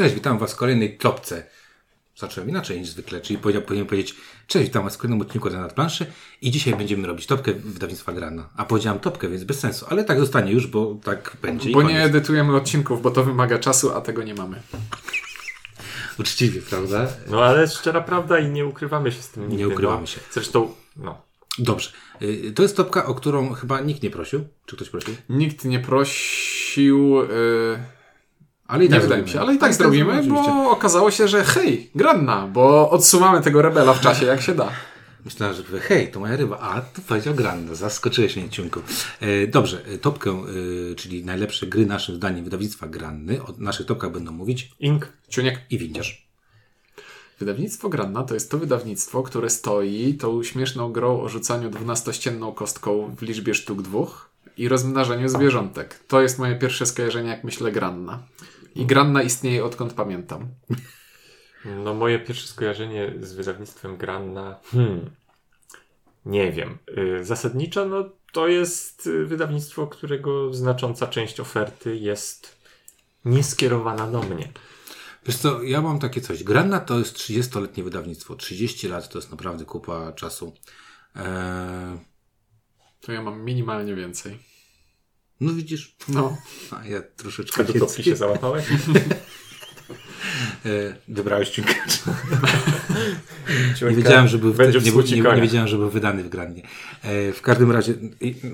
Cześć, witam Was w kolejnej topce. Zacząłem inaczej niż zwykle, czyli powiedział, powinien powiedzieć Cześć, witam Was w kolejnym odcinku na planszy i dzisiaj będziemy robić topkę wydawnictwa Grana. A powiedziałem topkę, więc bez sensu, ale tak zostanie już, bo tak będzie. Bo nie edytujemy odcinków, bo to wymaga czasu, a tego nie mamy. Uczciwie, prawda? No ale szczera prawda i nie ukrywamy się z tym nigdy. ukrywamy no. się. Zresztą, no. Dobrze. Y, To jest topka, o którą chyba nikt nie prosił. Czy ktoś prosił? Nikt nie prosił. Yy, Ale i nie tak wydaje mi zrobimy. się, ale i tak zrobimy, oczywiście. bo okazało się, że hej, Granna, bo odsuwamy tego rebela w czasie jak się da. Myślałem, że powie, hej, to moja ryba. A, to powiedział Granda. Zaskoczyłeś mnie, ciunku. E, dobrze, e, topkę, e, czyli najlepsze gry naszym zdaniem wydawnictwa Granny. O naszych topkach będą mówić Ink. Ciuniek. i windziarz. Wydawnictwo Granna to jest to wydawnictwo, które stoi tą śmieszną grą o rzucaniu dwunastościenną kostką w liczbie sztuk dwóch i rozmnażaniu zwierzątek. To jest moje pierwsze skojarzenie, jak myślę Granna. I Granna istnieje odkąd pamiętam. No moje pierwsze skojarzenie z wydawnictwem Granna, hmm, nie wiem. Y, Zasadniczo, no to jest y, wydawnictwo, którego znacząca część oferty jest nieskierowana do mnie. Wiesz co, ja mam takie coś. Granna to jest 30-letnie wydawnictwo. 30 lat to jest naprawdę kupa czasu. E, To ja mam minimalnie więcej. No widzisz, No. a ja troszeczkę A do topki się załapałeś? E, wybrałeś ciunkacz. Nie wiedziałem, że był, będzie w nie, nie, nie wiedziałem, że był wydany w Grannie. E, w każdym razie,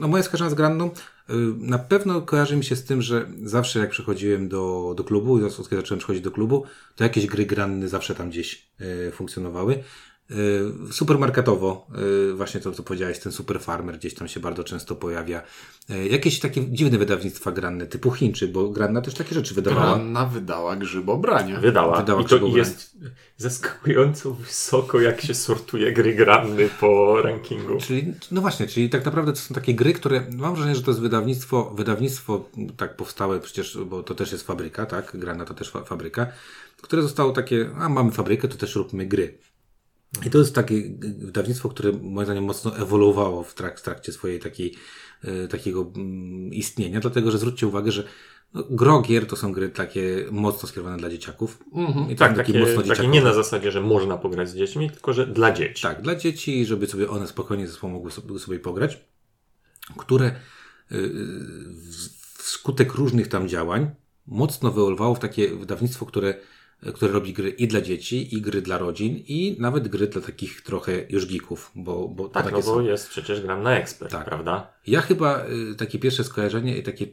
no moje skojarzenie z Granną e, na pewno kojarzy mi się z tym, że zawsze jak przychodziłem do, do klubu, i kiedy zacząłem przychodzić do klubu, to jakieś gry Granny zawsze tam gdzieś funkcjonowały. E, supermarketowo, e, właśnie to, co powiedziałeś, ten Super Farmer gdzieś tam się bardzo często pojawia. E, jakieś takie dziwne wydawnictwa Granny, typu Chińczy, bo Granna też takie rzeczy wydawała. Granna wydała grzybobrania. Wydała. Wydała I to jest zaskakująco wysoko, jak się sortuje gry Granny po rankingu. Czyli, no właśnie, czyli tak naprawdę to są takie gry, które mam wrażenie, że to jest wydawnictwo, wydawnictwo tak powstałe przecież, bo to też jest fabryka, tak? Grana to też fa- fabryka, które zostało takie, a mamy fabrykę, to też róbmy gry. I to jest takie wydawnictwo, które moim zdaniem mocno ewoluowało w, trak- w trakcie swojej takiej, e, takiego mm, istnienia, dlatego że zwróćcie uwagę, że no, gro gier to są gry takie mocno skierowane dla dzieciaków. Mhm. I Tak, takie, takie dzieciakowe. nie na zasadzie, że można pograć z dziećmi, tylko że dla dzieci. Tak, dla dzieci, żeby sobie one spokojnie ze sobą mogły sobie, sobie pograć, które y, w- wskutek różnych tam działań mocno wyewoluowało w takie wydawnictwo, które, które robi gry i dla dzieci, i gry dla rodzin, i nawet gry dla takich trochę już geeków, bo, bo Tak, takie no są. bo jest przecież gram na ekspert, Tak. prawda? Ja chyba y, takie pierwsze skojarzenie i takie, y,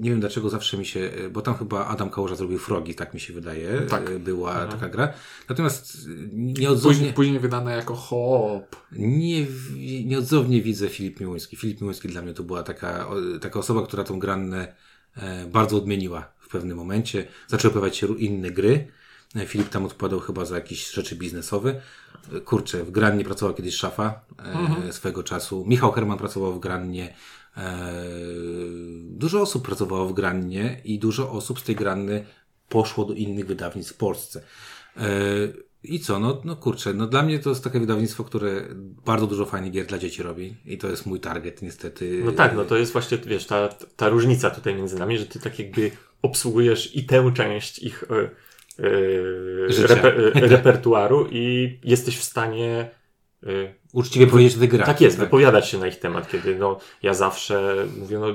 nie wiem dlaczego zawsze mi się, y, bo tam chyba Adam Kałuża zrobił Frogi, tak mi się wydaje, Tak. była Mhm. taka gra. Natomiast nieodzownie... Później, później wydane jako hop. Nie, nieodzownie widzę Filip Miłoński. Filip Miłoński dla mnie to była taka, o, taka osoba, która tą grannę e, bardzo odmieniła pewnym momencie. Zaczęły pojawiać się inne gry. E, Filip tam odpowiadał chyba za jakieś rzeczy biznesowe. E, Kurczę, w Grannie pracował kiedyś Szafa e, swego czasu. Michał Herman pracował w Grannie. Dużo osób pracowało w Grannie i dużo osób z tej Granny poszło do innych wydawnictw w Polsce. I co, no, no kurczę, no dla mnie to jest takie wydawnictwo, które bardzo dużo fajnych gier dla dzieci robi i to jest mój target niestety. No tak, no to jest właśnie, wiesz, ta, ta różnica tutaj między nami, że ty tak jakby obsługujesz i tę część ich Życia. reper, e, repertuaru i jesteś w stanie Uczciwie powiedzieć, że wygrać. tak jest, wypowiadać się na ich temat, kiedy no, ja zawsze mówię, no,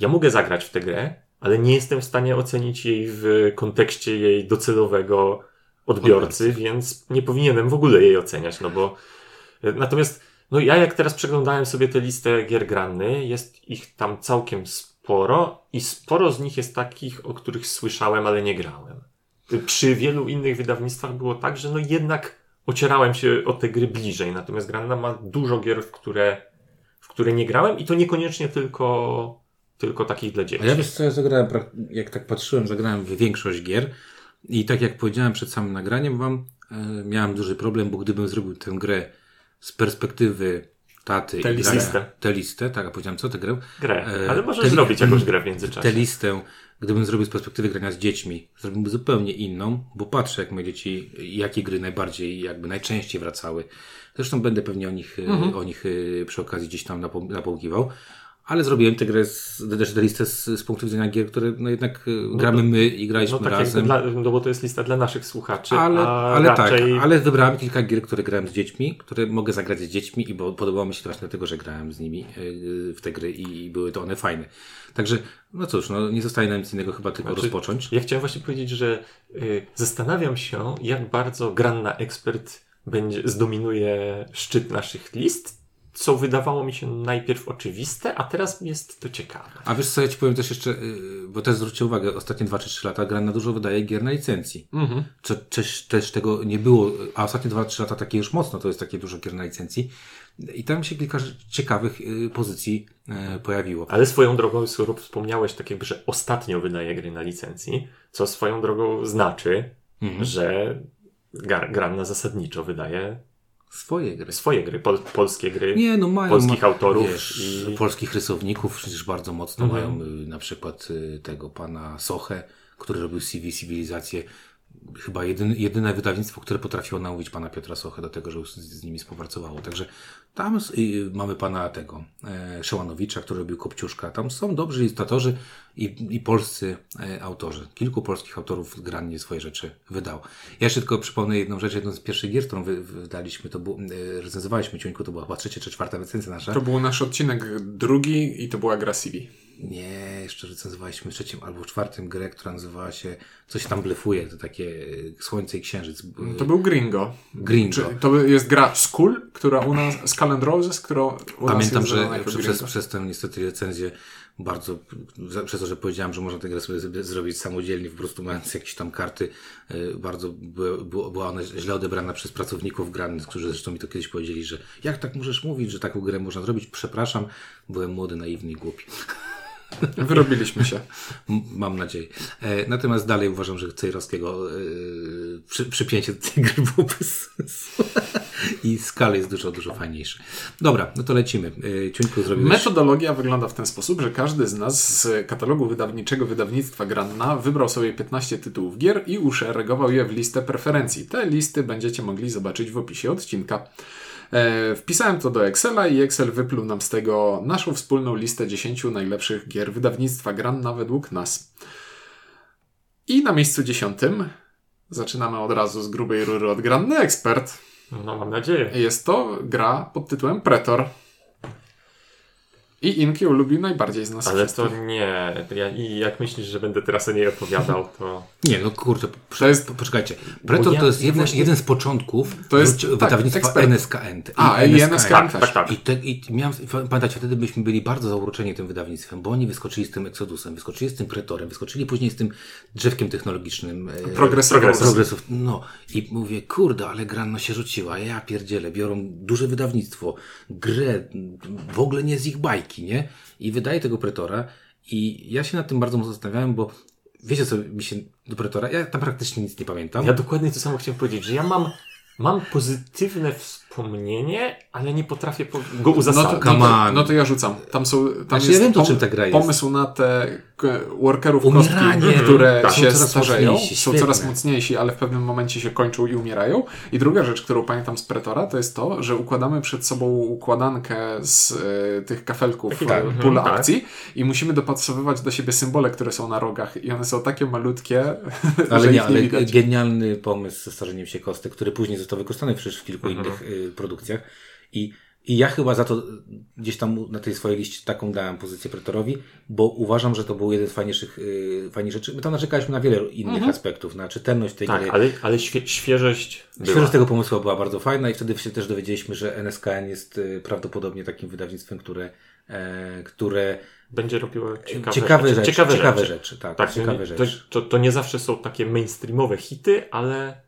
ja mogę zagrać w tę grę, ale nie jestem w stanie ocenić jej w kontekście jej docelowego odbiorcy, Odbiorcy. więc nie powinienem w ogóle jej oceniać, no bo natomiast no ja jak teraz przeglądałem sobie tę listę gier Granny, jest ich tam całkiem sporo i sporo z nich jest takich, o których słyszałem, ale nie grałem. Przy wielu innych wydawnictwach było tak, że no jednak ocierałem się o te gry bliżej, natomiast Granna ma dużo gier, w które, w które nie grałem i to niekoniecznie tylko, tylko takich dla dzieci. A ja wiesz co, ja zagrałem, jak tak patrzyłem, zagrałem w większość gier i tak jak powiedziałem przed samym nagraniem wam, e, miałem duży problem, bo gdybym zrobił tę grę z perspektywy taty Tę i listę. tę listę, tak, a powiedziałem co tę grę? grę. E, Ale możesz te- zrobić jakąś grę w międzyczasie. Tę listę, gdybym zrobił z perspektywy grania z dziećmi, zrobiłbym zupełnie inną, bo patrzę, jak moje dzieci, jakie gry najbardziej, jakby najczęściej wracały. Zresztą będę pewnie o nich, e, o nich przy okazji gdzieś tam napom- napomkiwał. Ale zrobiłem tę grę, z, też tę listę z, z punktu widzenia gier, które no jednak no gramy my i graliśmy no, tak razem. Dla, no bo to jest lista dla naszych słuchaczy, ale, ale raczej... tak, ale wybrałem kilka gier, które grałem z dziećmi, które mogę zagrać z dziećmi i bo podobało mi się to właśnie dlatego, że grałem z nimi yy, w te gry i były to one fajne. Także, no cóż, no nie zostaje nam nic innego chyba tylko Znaczy, rozpocząć. Ja chciałem właśnie powiedzieć, że y, zastanawiam się, jak bardzo Granna Ekspert będzie, zdominuje szczyt naszych list, co wydawało mi się najpierw oczywiste, a teraz jest to ciekawe. A wiesz co, ja ci powiem też jeszcze, yy, bo też zwróćcie uwagę, ostatnie 2 czy 3 lata Grana dużo wydaje gier na licencji. Mhm. Co, też, też tego nie było, a ostatnie 2-3 lata takie już mocno, to jest takie dużo gier na licencji. I tam się kilka ciekawych yy, pozycji yy, pojawiło. Ale swoją drogą, skoro wspomniałeś tak jakby, że ostatnio wydaje gry na licencji, co swoją drogą znaczy, Mhm. że Gar- Granna zasadniczo wydaje Swoje gry. swoje gry, pol, polskie gry. Nie, no mają. polskich ma- autorów Wiesz, i- Polskich rysowników przecież bardzo mocno Mhm. mają y, na przykład y, tego pana Sochę, który robił CV Cywilizację. Chyba jedyn, jedyne wydawnictwo, które potrafiło namówić pana Piotra Sochę do tego, żeby z, z nimi współpracowało. Także tam y, mamy pana tego e, Szełanowicza, który robił Kopciuszka. Tam są dobrzy ilustratorzy i, i polscy e, autorzy. Kilku polskich autorów grannie swoje rzeczy wydało. Ja jeszcze tylko przypomnę jedną rzecz. Jedną z pierwszych gier, którą wy, wydaliśmy, to było, e, recenzowaliśmy Ciuńku, to była chyba trzecia czy czwarta recenzja nasza. To był nasz odcinek drugi i to była gra CV. Nie, jeszcze recenzowaliśmy w trzecim albo czwartym grę, która nazywała się Coś tam blefuje, to takie e, Słońce i Księżyc. To był Gringo. Gringo. To jest gra Skull, która u nas, Skull and Roses, nas Pamiętam, że przez, przez, tę niestety recenzję bardzo, przez to, że powiedziałem, że można tę grę sobie zrobić samodzielnie, po prostu mając jakieś tam karty, e, bardzo była, ona źle odebrana przez pracowników grannych, którzy zresztą mi to kiedyś powiedzieli, że jak tak możesz mówić, że taką grę można zrobić? Przepraszam, byłem młody, naiwny i głupi. Wyrobiliśmy się. Mam nadzieję. E, natomiast dalej uważam, że Cejrowskiego e, przy, przypięcie do tej gry było bez sensu. I skala jest dużo, dużo fajniejsza. Dobra, no to lecimy. E, Ciuńku zrobiłeś... Metodologia wygląda w ten sposób, że każdy z nas z katalogu wydawniczego wydawnictwa Granna wybrał sobie 15 tytułów gier i uszeregował je w listę preferencji. Te listy będziecie mogli zobaczyć w opisie odcinka. E, wpisałem to do Excela i Excel wypluł nam z tego naszą wspólną listę 10 najlepszych gier wydawnictwa Granna według nas. I na miejscu 10 zaczynamy od razu z grubej rury od Granny Expert. No mam nadzieję. Jest to gra pod tytułem Pretor. I Inki lubił najbardziej z nas Ale wszystkich. to nie. Ja, I jak myślisz, że będę teraz o niej opowiadał, to. Nie, no kurczę, To jest- po- poczekajcie. Pretor ja- to jest jeden, właśnie- jeden z początków To jest, tak, wydawnictwa ekspert. NSKN. A, i NSKN też. Tak, tak. I, te, I miałem, pamiętacie, wtedy byśmy byli bardzo zauroczeni tym wydawnictwem, bo oni wyskoczyli z tym Exodusem, wyskoczyli z tym Pretorem, wyskoczyli później z tym drzewkiem technologicznym. e, Progressive Progressive. Progresów. No i mówię, kurde, ale Granno się rzuciła. Ja pierdzielę, biorą duże wydawnictwo, grę, w ogóle nie z ich bajki, nie? I wydaje tego Pretora i ja się nad tym bardzo mocno zastanawiałem, bo wiecie co mi się do Pretora, ja tam praktycznie nic nie pamiętam. Ja dokładnie to samo chciałem powiedzieć, że ja mam, mam pozytywne wspomnienie, ale nie potrafię po- go No to, uzasadnić. no, to, no to ja rzucam. Tam są. Tam Znaczy, jest ja wiem, to pom- czym ta gra jest. pomysł na te workerów Umieranie. kostki, które Tak. się starzeją, mocniejsi, są coraz mocniejsi, ale w pewnym momencie się kończą i umierają. I druga rzecz, którą pamiętam z Pretora, to jest to, że układamy przed sobą układankę z e, tych kafelków tak, pól mhm, tak. akcji i musimy dopasowywać do siebie symbole, które są na rogach i one są takie malutkie, Ale że nie, ich nie ale widać. genialny pomysł ze starzeniem się kostek, który później został wykorzystany przecież w kilku Mhm. innych y, produkcjach. I, I ja chyba za to y, gdzieś tam na tej swojej liście taką dałem pozycję Pretorowi, bo uważam, że to był jeden z fajniejszych, y, fajnych rzeczy. My tam narzekaliśmy na wiele innych aspektów, na czytelność tej Tak, gry. ale, ale świe, świeżość była. Świeżość tego pomysłu była bardzo fajna i wtedy się też dowiedzieliśmy, że NSKN jest y, prawdopodobnie takim wydawnictwem, które, e, które Będzie robiło ciekawe, ciekawe rzeczy. rzeczy, Ciekawe, ciekawe rzeczy. rzeczy, tak, Tak, ciekawe to, rzeczy. to, to nie zawsze są takie mainstreamowe hity, ale,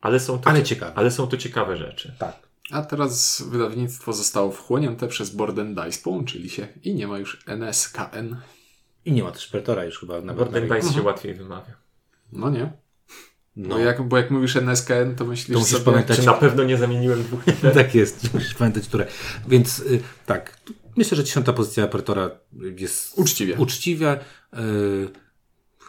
ale, są, to Ale cie- ciekawe. ale są to ciekawe rzeczy. Tak. A teraz wydawnictwo zostało wchłonięte przez Board and Dice, połączyli się i nie ma już NSKN. I nie ma też Pretora już chyba na na- Dice się łatwiej wymawia. No nie. No. Bo, jak, bo jak mówisz NSKN, to myślisz To musisz sobie... pamiętać- Czy na pewno nie zamieniłem dwóch tak jest, musisz pamiętać, które. Więc y, tak, myślę, że dziesiąta pozycja Pretora jest Uczciwie. uczciwa. Y,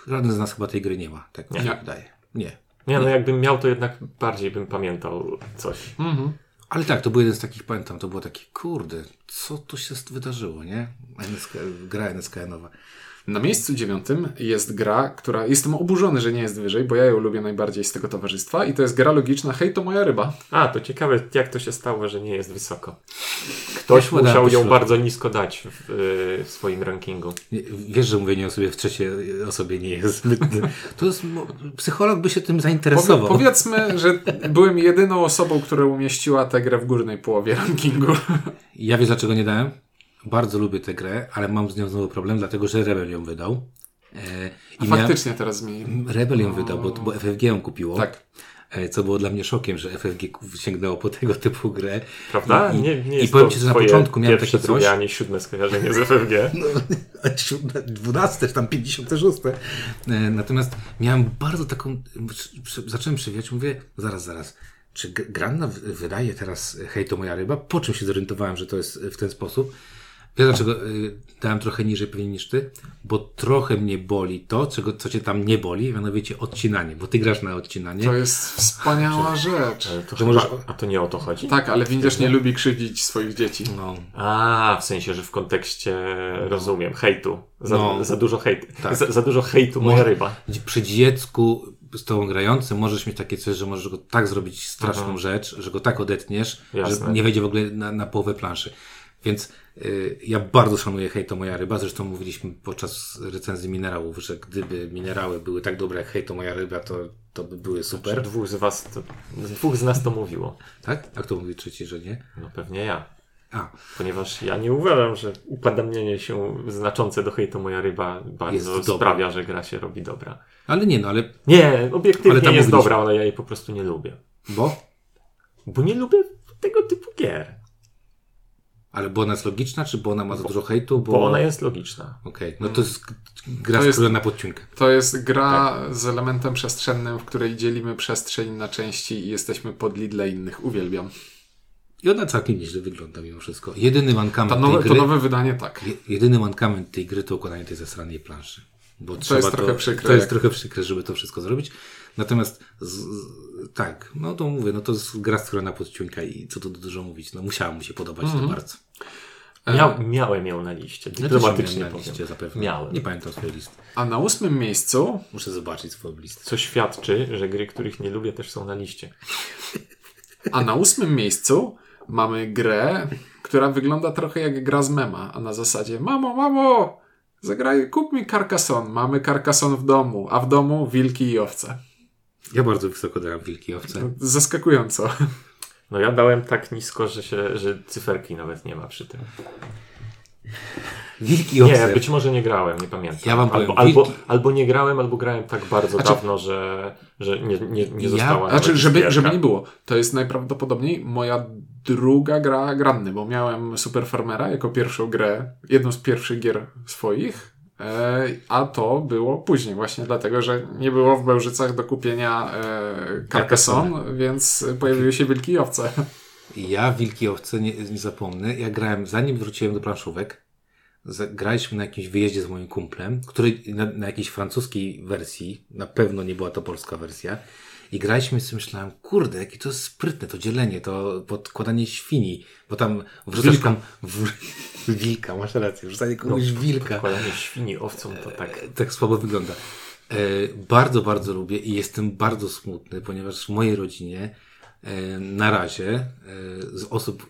żaden z nas chyba tej gry nie ma, tak mi się Nie. wydaje. Nie. Nie, no jakbym miał, to jednak bardziej bym pamiętał coś. Mhm. Ale tak, to był jeden z takich, pamiętam, to było takie, kurde, co tu się wydarzyło, nie? NSK, gra NSKN-owa. Na miejscu dziewiątym jest gra, która. Jestem oburzony, że nie jest wyżej, bo ja ją lubię najbardziej z tego towarzystwa. I to jest gra logiczna Hej, to moja ryba. A, to ciekawe, jak to się stało, że nie jest wysoko. Ktoś musiał ją bardzo nisko dać w, y, w swoim rankingu. Wiesz, że mówienie o sobie w trzeciej osobie nie jest zbyt... To jest... Psycholog by się tym Powie, zainteresował. powiedzmy, że byłem jedyną osobą, która umieściła tę grę w górnej połowie rankingu. Ja wiesz, dlaczego nie dałem? Bardzo lubię tę grę, ale mam z nią znowu problem, dlatego że Rebel ją wydał. E, A miałem- faktycznie teraz zmieni. Rebel ją wydał, bo, bo FFG ją kupiło. Tak. E, Co było dla mnie szokiem, że FFG sięgnęło po tego typu grę. Prawda? I, nie, nie i jest powiem to Ci, że na początku miałem takie coś. drugie, ani siódme skojarzenie z FFG. No, siódme, 12, tam 56. E, Natomiast miałem bardzo taką. Zacząłem przewijać, mówię, zaraz, zaraz. Czy Granna wydaje teraz Hej, to moja ryba? Po czym się zorientowałem, że to jest w ten sposób? Wiesz dlaczego y, dałem trochę niżej pewnie niż ty? Bo trochę mnie boli to, czego, co cię tam nie boli, mianowicie odcinanie, bo ty grasz na odcinanie. To jest wspaniała rzecz. To chyba, możesz- A to nie o to chodzi? Tak, ale widzisz, nie lubi krzywdzić swoich dzieci. No, A, w sensie, że w kontekście, rozumiem, hejtu. Za, No. za dużo hejtu. Tak. Za, za dużo hejtu, moja Może- ryba. przy dziecku z tobą grającym możesz mieć takie coś, że możesz go tak zrobić straszną rzecz, że go tak odetniesz, Jasne. że nie wejdzie w ogóle na, na połowę planszy. Więc y, ja bardzo szanuję Hej to moja ryba. Zresztą mówiliśmy podczas recenzji minerałów, że gdyby minerały były tak dobre jak Hej to moja ryba, to, to by były super. Dwóch z was, to, dwóch z nas to mówiło. Tak? A kto mówi trzeci, że nie? No pewnie ja. A, Ponieważ ja nie uważam, że upadamnienie się znaczące do hejtu moja ryba bardzo sprawia, że gra się robi dobra. ale nie, no ale Nie, obiektywnie Ale jest mówiliśmy. dobra, ale ja jej po prostu nie lubię. bo? Bo nie lubię tego typu gier. Ale bo ona jest logiczna, czy bo ona ma za dużo hejtu? Bo, Bo ona jest logiczna. Okej, no to jest gra To jest- skrojona pod ciunkę. To jest gra z elementem przestrzennym, w której dzielimy przestrzeń na części i jesteśmy podli dla innych. Uwielbiam. I ona całkiem nieźle wygląda mimo wszystko. Jedyny mankament To tej nowe, gry... to nowe wydanie tak. Je- Jedyny mankament tej gry to układanie tej zasranej planszy. Bo trzeba jest trochę przykre, To jest jak- trochę przykre, żeby to wszystko zrobić. Natomiast z, z, tak, no to mówię, no to jest gra skrojona pod ciuńka i co tu dużo mówić. No musiała mu się podobać Mhm. to bardzo. Mia, miałem ją na liście, Ja dyplomatycznie miałem na liście zapewne. Miałem. Nie pamiętam swojej listy. A na ósmym miejscu Muszę zobaczyć swoją listę. Co świadczy, że gry, których nie lubię, też są na liście. A na ósmym miejscu mamy grę, która wygląda trochę jak gra z mema, a na zasadzie mamo, mamo, zagraj, kup mi Carcassonne. Mamy Carcassonne w domu, a w domu wilki i owce. Ja bardzo wysoko dałem wilki owce. Zaskakująco. No ja dałem tak nisko, że, się, że cyferki nawet nie ma przy tym. Wilki owce. Nie, być może nie grałem, nie pamiętam. Ja wam powiem, albo, albo, wilki- albo nie grałem, albo grałem tak bardzo Znaczy- dawno, że, że nie, nie, nie Ja- została Znaczy, żeby, zbierka. żeby nie było, to jest najprawdopodobniej moja druga gra granny, bo miałem Super Farmera jako pierwszą grę, jedną z pierwszych gier swoich, a to było później właśnie dlatego, że nie było w Bełżycach do kupienia e, Carcassonne, więc pojawiły się wilki i owce. Ja wilki i owce nie, nie zapomnę. Ja grałem, zanim wróciłem do planszówek, graliśmy na jakimś wyjeździe z moim kumplem, który na, na jakiejś francuskiej wersji, na pewno nie była to polska wersja, i graliśmy i sobie myślałem, kurde, jakie to sprytne, to dzielenie, to podkładanie świni, bo tam wrzucasz Wilka. tam w, wilka, masz rację, wrzucanie komuś wilka. Podkładanie świni owcom to tak. Tak słabo wygląda. E, bardzo, bardzo lubię i jestem bardzo smutny, ponieważ w mojej rodzinie e, na razie e, z osób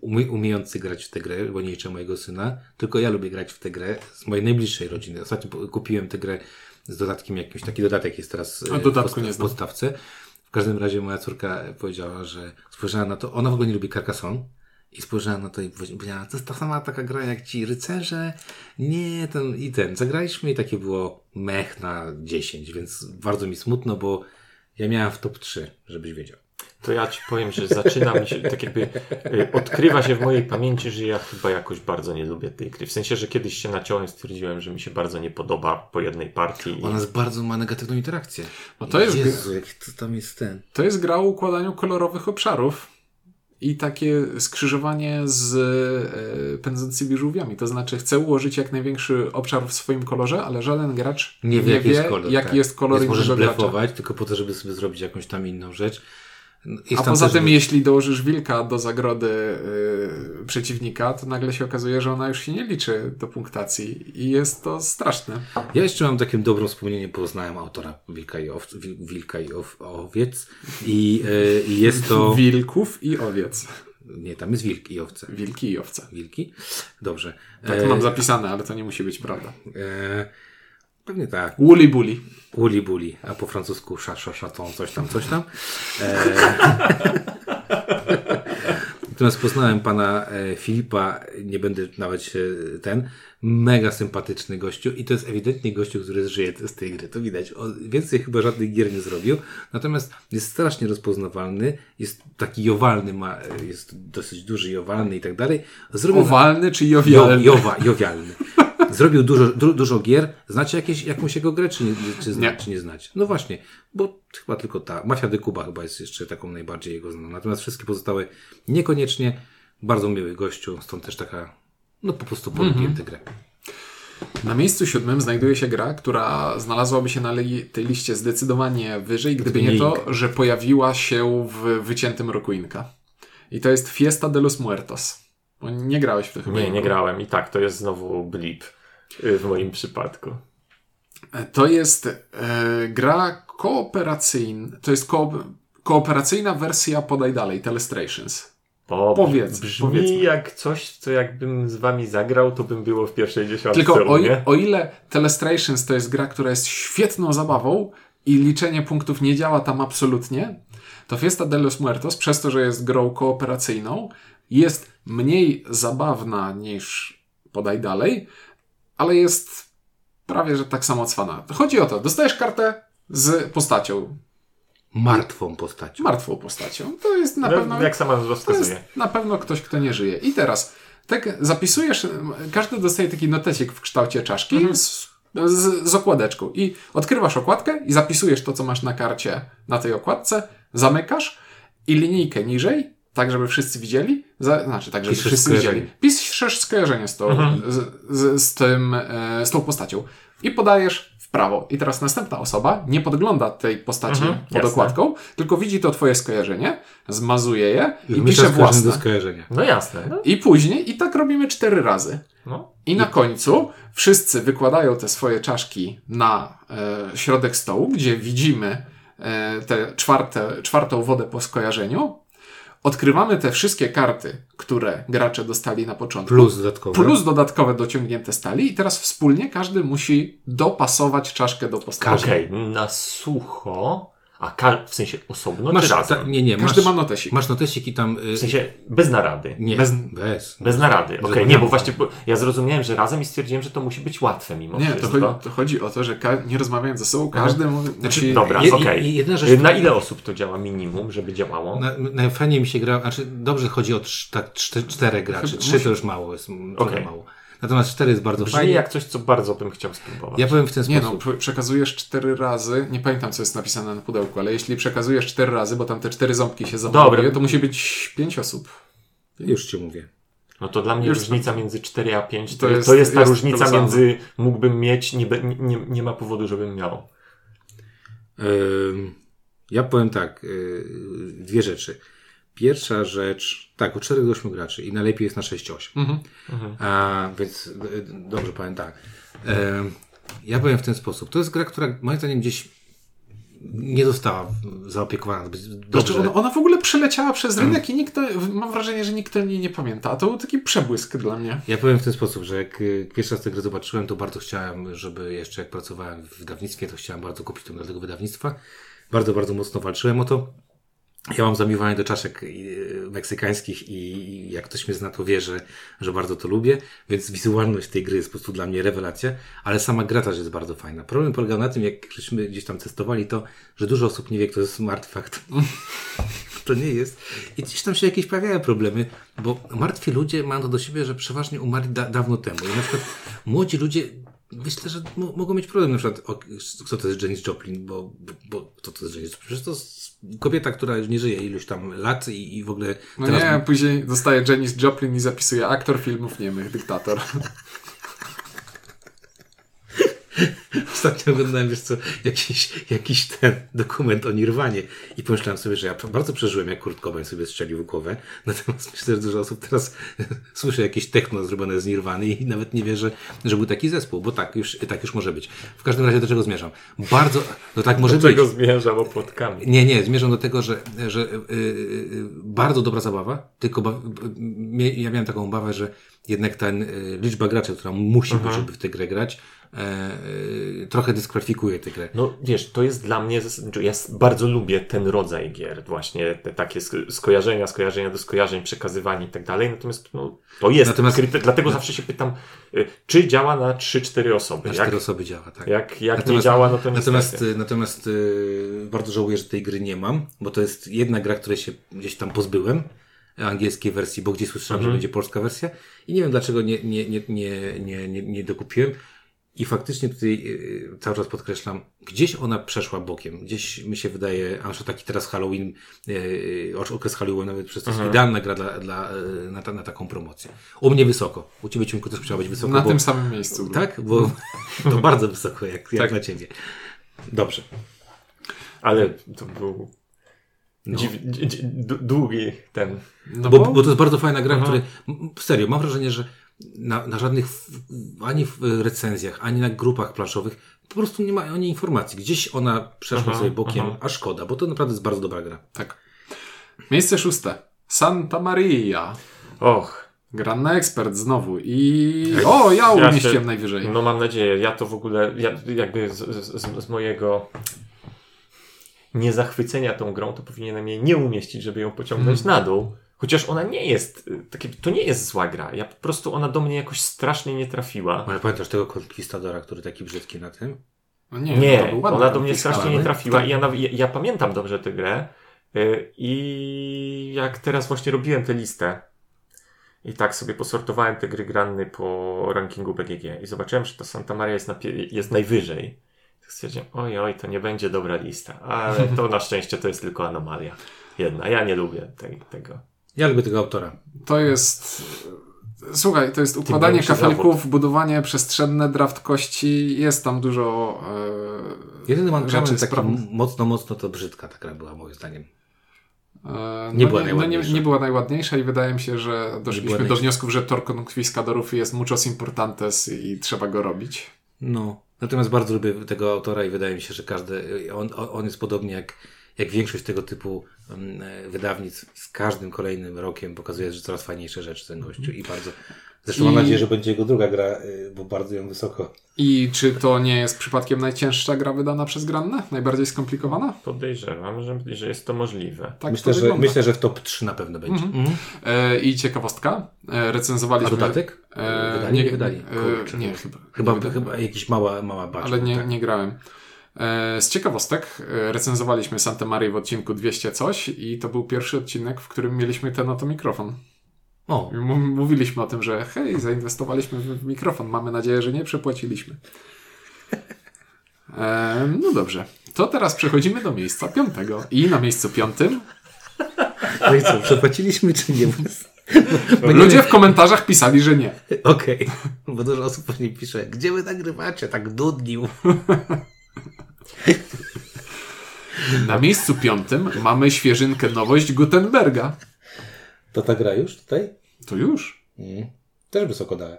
umie, umiejących grać w tę grę, bo nie liczę mojego syna, tylko ja lubię grać w tę grę z mojej najbliższej rodziny. Ostatnio kupiłem tę grę z dodatkiem jakimś, taki dodatek jest teraz e, A dodatku w nie w podstawce. W każdym razie moja córka powiedziała, że spojrzała na to, ona w ogóle nie lubi Carcassonne, i spojrzałem na to i powiedziałem, to jest ta sama taka gra jak ci rycerze. Nie, ten i ten. Zagraliśmy i takie było mech na 10, więc bardzo mi smutno, bo ja miałem w top 3, żebyś wiedział. To ja ci powiem, że zaczyna mi się, tak jakby y, odkrywa się w mojej pamięci, że ja chyba jakoś bardzo nie lubię tej gry. W sensie, że kiedyś się naciąłem, stwierdziłem, że mi się bardzo nie podoba po jednej partii. I... Ona jest bardzo ma negatywną interakcję. No to jest Jezu, jak to tam jest ten. To jest gra o układaniu kolorowych obszarów i takie skrzyżowanie z e, pędzącymi żółwiami. To znaczy, chcę ułożyć jak największy obszar w swoim kolorze, ale żaden gracz Nie wie, jaki jest kolor. jaki tak. jest kolor Więc możesz innego gracza. blefować, tylko po to, żeby sobie zrobić jakąś tam inną rzecz. Jest A poza tym, jeśli dołożysz wilka do zagrody yy, przeciwnika, to nagle się okazuje, że ona już się nie liczy do punktacji i jest to straszne. Ja jeszcze mam takie dobre wspomnienie, poznałem autora Wilka i, ow, Wil- Wilka i ow, Owiec i, e, i jest to... Wilków i owiec. Nie, tam jest wilk i owce. Wilki i owce. Wilki? Dobrze. Tak E, mam zapisane, ale to nie musi być prawda. e, pewnie tak. Woolly bully. Uli buli, a po francusku sza, szaton, coś tam, coś tam. E... Natomiast poznałem pana e, Filipa, nie będę nawet się ten, mega sympatyczny gościu i to jest ewidentnie gościu, który żyje z tej gry, to widać. O, więcej chyba żadnych gier nie zrobił, natomiast jest strasznie rozpoznawalny, jest taki jowalny, ma, jest dosyć duży, jowalny i tak dalej. Zrobił Owalny czy Jo, jowialny? jowa, jowialny. Zrobił dużo, du, dużo gier. Znacie jakieś, jakąś jego grę, czy nie, czy, zna, Nie. czy nie znacie? No właśnie, bo chyba tylko ta. Mafia de Cuba chyba jest jeszcze taką najbardziej jego znaną. Natomiast wszystkie pozostałe niekoniecznie. Bardzo miły gościu, stąd też taka, no po prostu polubiłem tę grę. Na miejscu siódmym znajduje się gra, która znalazłaby się na li- tej liście zdecydowanie wyżej, gdyby nie to, że pojawiła się w wyciętym roku Inka. I to jest Fiesta de los Muertos. Bo nie grałeś w to chyba. Nie, nie grałem i tak, to jest znowu blip w moim przypadku. To jest e, gra kooperacyjna. To jest ko- kooperacyjna wersja Podaj Dalej, Telestrations. To Powiedz, brzmi powiedzmy. jak coś, co jakbym z wami zagrał, to bym było w pierwszej dziesiątce Tylko o, o ile Telestrations to jest gra, która jest świetną zabawą i liczenie punktów nie działa tam absolutnie, to Fiesta de los Muertos, przez to, że jest grą kooperacyjną, jest mniej zabawna niż Podaj Dalej, ale jest prawie, że tak samo cwana. Chodzi o to, dostajesz kartę z postacią, Martwą postacią. martwą postacią. To jest na No, pewno... jak sama nazwa To jest wskazuje. na pewno ktoś, kto nie żyje. I teraz tak zapisujesz, każdy dostaje taki notecik w kształcie czaszki Mhm. z, z, z okładeczką. I odkrywasz okładkę i zapisujesz to, co masz na karcie na tej okładce, zamykasz i linijkę niżej, tak żeby wszyscy widzieli, znaczy tak, żeby Piszesz wszyscy skojarzenie. widzieli. Piszesz skojarzenie z tą, Mhm. z, z, z, tym, e, z tą postacią i podajesz w prawo. I teraz następna osoba nie podgląda tej postaci Mhm, pod jasne. okładką, tylko widzi to twoje skojarzenie, zmazuje je i Wmieszasz pisze skojarzenie własne. do skojarzenia. No jasne. No, I później, i tak robimy cztery razy. no. I na końcu wszyscy wykładają te swoje czaszki na e, środek stołu, gdzie widzimy e, tę czwarte, czwartą wodę po skojarzeniu. Odkrywamy te wszystkie karty, które gracze dostali na początku. Plus dodatkowo. Plus dodatkowe dociągnięte stali. I teraz wspólnie każdy musi dopasować czaszkę do postaci. Okej, na sucho, a ka- w sensie osobno Masz, czy razem? ta, nie, nie, Każdy masz, ma notesik. masz notesik i tam... y, W sensie bez narady. nie, bez- bez. Bez narady. Okej, Bez nie, bo właśnie bo ja zrozumiałem, że razem i stwierdziłem, że to musi być łatwe mimo Nie, to wszystko. chodzi, to chodzi o to, że ka- nie rozmawiając ze sobą, każdy mówi, musi... Dobra, Je- okej. rzecz- Na ile osób to działa minimum, żeby działało? Na, najfajniej mi się gra, znaczy dobrze chodzi o trz, tak, czte, czterech graczy. Trzy to już mało, jest Okej. mało. Natomiast cztery jest bardzo Brzmi fajnie. jak coś, co bardzo bym chciał spróbować. Ja powiem w ten Nie no, sposób. prze- przekazujesz cztery razy, nie pamiętam co jest napisane na pudełku, ale jeśli przekazujesz cztery razy, bo tam te cztery ząbki się Dobra. zablokuje, to musi być pięć osób. Już ci mówię. No to dla mnie Już różnica między 4 a 5 to, To jest, to jest ta jest różnica między mógłbym mieć, nie, nie, nie ma powodu, żebym miał. Ym, ja powiem tak, yy, dwie rzeczy. Pierwsza rzecz, tak, od 4 do 8 graczy i najlepiej jest na 6-8. Mhm. A, więc y, dobrze powiem tak. Ym, ja powiem w ten sposób. To jest gra, która moim zdaniem gdzieś nie została zaopiekowana zbyt dobrze. Znaczy ona, ona w ogóle przeleciała przez rynek i nikt, mam wrażenie, że nikt o niej nie pamięta. A to był taki przebłysk dla mnie. Ja powiem w ten sposób, że jak y, pierwszy raz tę grę zobaczyłem, to bardzo chciałem, żeby jeszcze jak pracowałem w wydawnictwie, to chciałem bardzo kupić to dla tego wydawnictwa. Bardzo, bardzo mocno walczyłem o to. Ja mam zamiłowanie do czaszek y, meksykańskich i jak ktoś mnie zna, to wie, że, że bardzo to lubię, więc wizualność tej gry jest po prostu dla mnie rewelacja, ale sama gra też jest bardzo fajna. Problem polegał na tym, jak żeśmy gdzieś tam testowali to, że dużo osób nie wie, kto to jest artefakt. to nie jest. I gdzieś tam się jakieś pojawiają problemy, bo martwi ludzie mają to do siebie, że przeważnie umarli da dawno temu. I na przykład młodzi ludzie myślę, że mo- mogą mieć problem na przykład, o, kto to jest Janis Joplin, bo, bo, kto to jest Janis Joplin? Przecież to kobieta, która już nie żyje iluś tam lat i, i w ogóle No teraz... nie, później dostaje Janis Joplin i zapisuje aktor filmów niemych, dyktator. ostatnio oglądałem, wiesz co, jakiś, jakiś ten dokument o Nirwanie i pomyślałem sobie, że ja bardzo przeżyłem, jak Kurt Cobain sobie strzelił w głowę. Natomiast myślę, że dużo osób teraz słyszy jakieś techno zrobione z Nirwany i nawet nie wie, że, że był taki zespół, bo tak już, tak już może być. W każdym razie do czego zmierzam? Bardzo, no tak może Do czego być. zmierzam opłotkami? Nie, nie, zmierzam do tego, że, że yy, bardzo dobra zabawa, tylko ja miałem taką obawę, że jednak ta yy, liczba graczy, która musi być, żeby w tę grę grać, e, yy, trochę dyskwalifikuje tę grę. No wiesz, to jest dla mnie, zasadniczo- ja bardzo lubię ten rodzaj gier, właśnie te takie sk- skojarzenia, skojarzenia do skojarzeń, przekazywanie i tak dalej, natomiast no, to jest, Natomiast- dlatego zawsze się pytam, czy działa na 3-4 osoby, Na jak, cztery osoby działa, tak. jak, jak nie Natomiast- działa, no to. Natomiast, natomiast bardzo żałuję, że tej gry nie mam, bo to jest jedna gra, której się gdzieś tam pozbyłem, angielskiej wersji, bo gdzieś słyszałem, że będzie polska wersja i nie wiem dlaczego nie, nie, nie, nie, nie, nie, dokupiłem. I faktycznie tutaj y, cały czas podkreślam, gdzieś ona przeszła bokiem. Gdzieś mi się wydaje, a przykład taki teraz Halloween, yy, okres Halloweenowy, przez to jest idealna gra dla, dla, na, ta, na taką promocję. U mnie wysoko. U Ciebie Ciunku też musiała być wysoko. Na bo, tym samym miejscu. Tak? Bo to bardzo wysoko, jak, jak Tak. na Ciebie. Dobrze. Ale to był No. dziw, dzi- długi ten. No Bo, bo, bo to jest bardzo fajna gra, Aha. który m- serio, mam wrażenie, że na, na żadnych w, ani w recenzjach, ani na grupach planszowych po prostu nie ma o niej informacji. Gdzieś ona przeszła Aha, sobie bokiem, aha. a szkoda, bo to naprawdę jest bardzo dobra gra. tak. Miejsce szóste. Santa Maria. Och, Gra na ekspert znowu. I. O, ja Ja umieściłem się- najwyżej. no mam nadzieję, ja to w ogóle, ja, jakby z, z, z mojego niezachwycenia tą grą, to powinienem jej nie umieścić, żeby ją pociągnąć Mhm. na dół. Chociaż ona nie jest, y, takie, to nie jest zła gra. Ja po prostu, ona do mnie jakoś strasznie nie trafiła. Ale pamiętasz tego Conquistadora, który taki brzydki na tym? No nie, Nie, ona do mnie strasznie nie trafiła Tak. i ja, ja, ja pamiętam dobrze tę grę y, i jak teraz właśnie robiłem tę listę i tak sobie posortowałem te gry granny po rankingu BGG i zobaczyłem, że ta Santa Maria jest, na, jest najwyżej. Tak stwierdziłem, oj, oj, to nie będzie dobra lista, ale to na szczęście to jest tylko anomalia. Jedna, ja nie lubię tej, tego. Ja lubię tego autora. To jest. Słuchaj, to jest układanie kafelków, budowanie przestrzenne, draft kości. Jest tam dużo. E, Jedyny mam rzeczy taki sprawnych. mocno, mocno to brzydka ta gra była moim zdaniem. E, Nie no była nie, najładniejsza. nie, nie była najładniejsza i wydaje mi się, że doszliśmy do wniosków, że Tor Conquistadorów jest muchos importantes i trzeba go robić. No. Natomiast bardzo lubię tego autora i wydaje mi się, że każdy, on, on jest podobnie jak, jak większość tego typu e, wydawnictw z każdym kolejnym rokiem pokazuje, że coraz fajniejsze rzeczy ten gościu i bardzo. Zresztą mam I- nadzieję, że będzie jego druga gra, y, bo bardzo ją wysoko. I czy to nie jest przypadkiem najcięższa gra wydana przez Grannę? Najbardziej skomplikowana? Podejrzewam, że, że jest to możliwe. Tak myślę, to że, myślę, że w top 3 na pewno będzie. Mhm. E, I ciekawostka. E, A recenzowaliśmy. dodatek? E, wydali? Nie, nie, wydali. e, Kurczę. nie, chyba. Chyba, nie chyba jakiś mała, mała bacz. Ale nie, tak? nie grałem. E, Z ciekawostek e, recenzowaliśmy Santa Maria w odcinku 200 coś i to był pierwszy odcinek, w którym mieliśmy ten oto mikrofon. O, m- Mówiliśmy o tym, że hej, zainwestowaliśmy w mikrofon, mamy nadzieję, że nie przepłaciliśmy. E, no dobrze, to teraz przechodzimy do miejsca piątego. I na miejscu piątym no i co, przepłaciliśmy czy nie? Bo nie ludzie w komentarzach pisali, że nie. Okej, bo dużo osób później pisze, gdzie wy nagrywacie tak dudnił? Na miejscu piątym mamy świeżynkę nowość Gutenberga. To ta gra już tutaj? To już. Mm. Też wysoko dałem.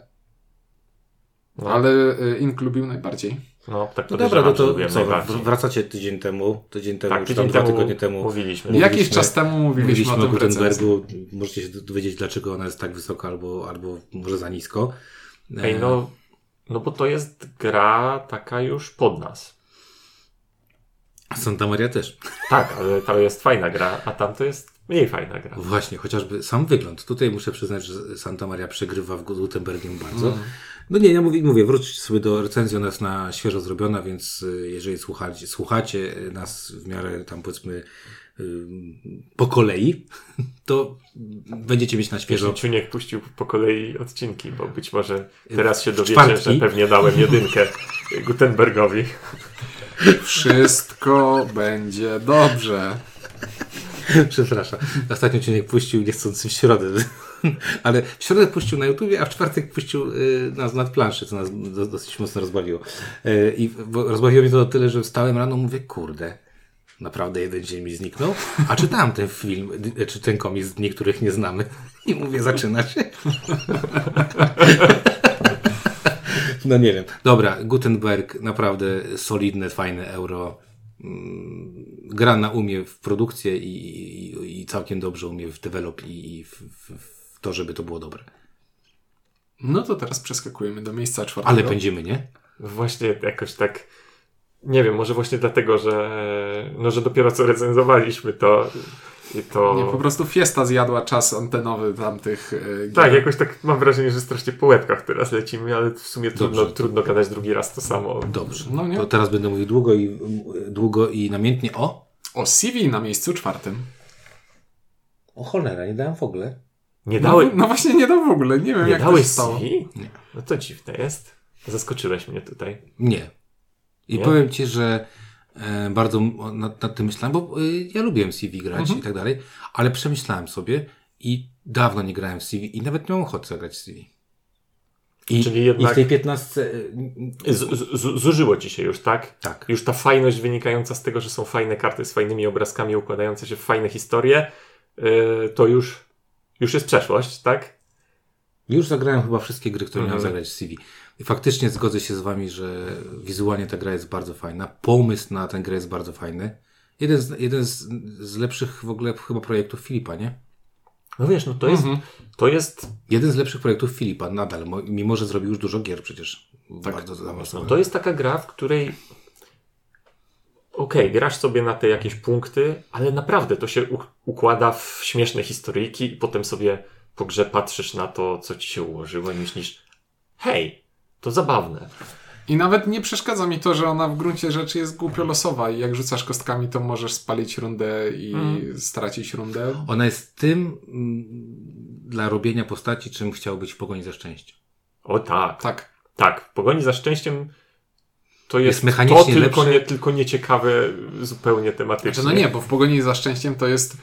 No, Ale y, Ink lubił najbardziej. no tak No dobra, no to co, wracacie tydzień temu, tydzień temu, Tak, czy tam tydzień dwa temu tygodnie temu. mówiliśmy. Mówiliśmy- Jakiś czas temu mówiliśmy, Mówiliśmy o o tym recenzji. Gutenbergu, możecie się dowiedzieć dlaczego ona jest tak wysoko albo, albo może za nisko. Ej, E, no, no bo to jest gra taka już pod nas. Santa Maria też. Tak, ale to jest fajna gra, a tam to jest mniej fajna gra. Właśnie, chociażby sam wygląd. Tutaj muszę przyznać, że Santa Maria przegrywa w Gutenbergiem bardzo. Mm. No nie, ja mówię, mówię wróćcie sobie do recenzji, ona jest na świeżo zrobiona, więc y, jeżeli słuchacie, słuchacie nas w miarę tam powiedzmy y, po kolei, to będziecie mieć na świeżo. Jeśli Ciuniek puścił po kolei odcinki, bo być może teraz się dowiecie, czwartki. że pewnie dałem jedynkę Gutenbergowi. Wszystko będzie dobrze. Przepraszam. Ostatnio cię nie puścił niechcący w środę. Ale w środę puścił na YouTubie, a w czwartek puścił y, nas nad planszy, co nas do, dosyć mocno rozbawiło. Y, I rozbawiło mnie to o tyle, że wstałem rano mówię, kurde, naprawdę jeden dzień mi zniknął. A czytałem ten film, czy ten komiks z dni, których nie znamy. I mówię, zaczyna się. No nie wiem. Dobra, Gutenberg, naprawdę solidne, fajne euro. Mm, Gra na umie w produkcję i, i, i całkiem dobrze umie w develop i, i w, w, w to, żeby to było dobre. No to teraz przeskakujemy do miejsca czwartego. Ale pędzimy, nie? Właśnie jakoś tak. Nie wiem, może właśnie dlatego, że, no, że dopiero co recenzowaliśmy to. I to... Nie, po prostu Fiesta zjadła czas antenowy tamtych e, gier. Tak, jakoś tak mam wrażenie, że strasznie po łebkach teraz lecimy, ale w sumie trudno, Dobrze. trudno gadać drugi raz to samo. Dobrze. No nie? To teraz będę mówił długo i, długo i namiętnie o. O CV na miejscu czwartym. O cholera, nie dałem w ogóle. Nie No, dałeś, no właśnie nie dam w ogóle, nie wiem nie jak to dałeś się stało. CV? Nie. No to dziwne jest. Zaskoczyłeś mnie tutaj. Nie. I Nie? powiem Ci, że bardzo m- nad, nad tym myślałem, bo e, ja lubiłem CV grać Mhm. i tak dalej, ale przemyślałem sobie i dawno nie grałem w CV i nawet miałem ochotę zagrać w CV. I, Czyli I jednak- w tej 15. e, Z, z, z, zużyło ci się już, tak? Tak. Już ta fajność wynikająca z tego, że są fajne karty z fajnymi obrazkami układające się w fajne historie, yy, to już, już jest przeszłość, tak? Już zagrałem chyba wszystkie gry, które Mhm. miałem zagrać w CV. I faktycznie zgodzę się z Wami, że wizualnie ta gra jest bardzo fajna. Pomysł na tę grę jest bardzo fajny. Jeden z, jeden z, z lepszych w ogóle chyba projektów Filipa, nie? No wiesz, no to jest, Mhm. to jest, Jeden z lepszych projektów Filipa nadal, mo- mimo że zrobił już dużo gier przecież. Tak. Bardzo no zaawansowanych. to jest taka gra, w której okej, grasz sobie na te jakieś punkty, ale naprawdę to się uk- układa w śmieszne historyjki i potem sobie po grze patrzysz na to, co ci się ułożyło i myślisz, hej, to zabawne. I nawet nie przeszkadza mi to, że ona w gruncie rzeczy jest głupio losowa i jak rzucasz kostkami, to możesz spalić rundę i Mhm. stracić rundę. Ona jest tym mm, dla robienia postaci, czym chciał być w pogoni za szczęściem. O tak, Tak. Tak, w pogoni za szczęściem to jest, Jest mechanicznie to tylko, nie, tylko nieciekawe zupełnie tematycznie. Znaczy, no nie, bo w pogoni za szczęściem to jest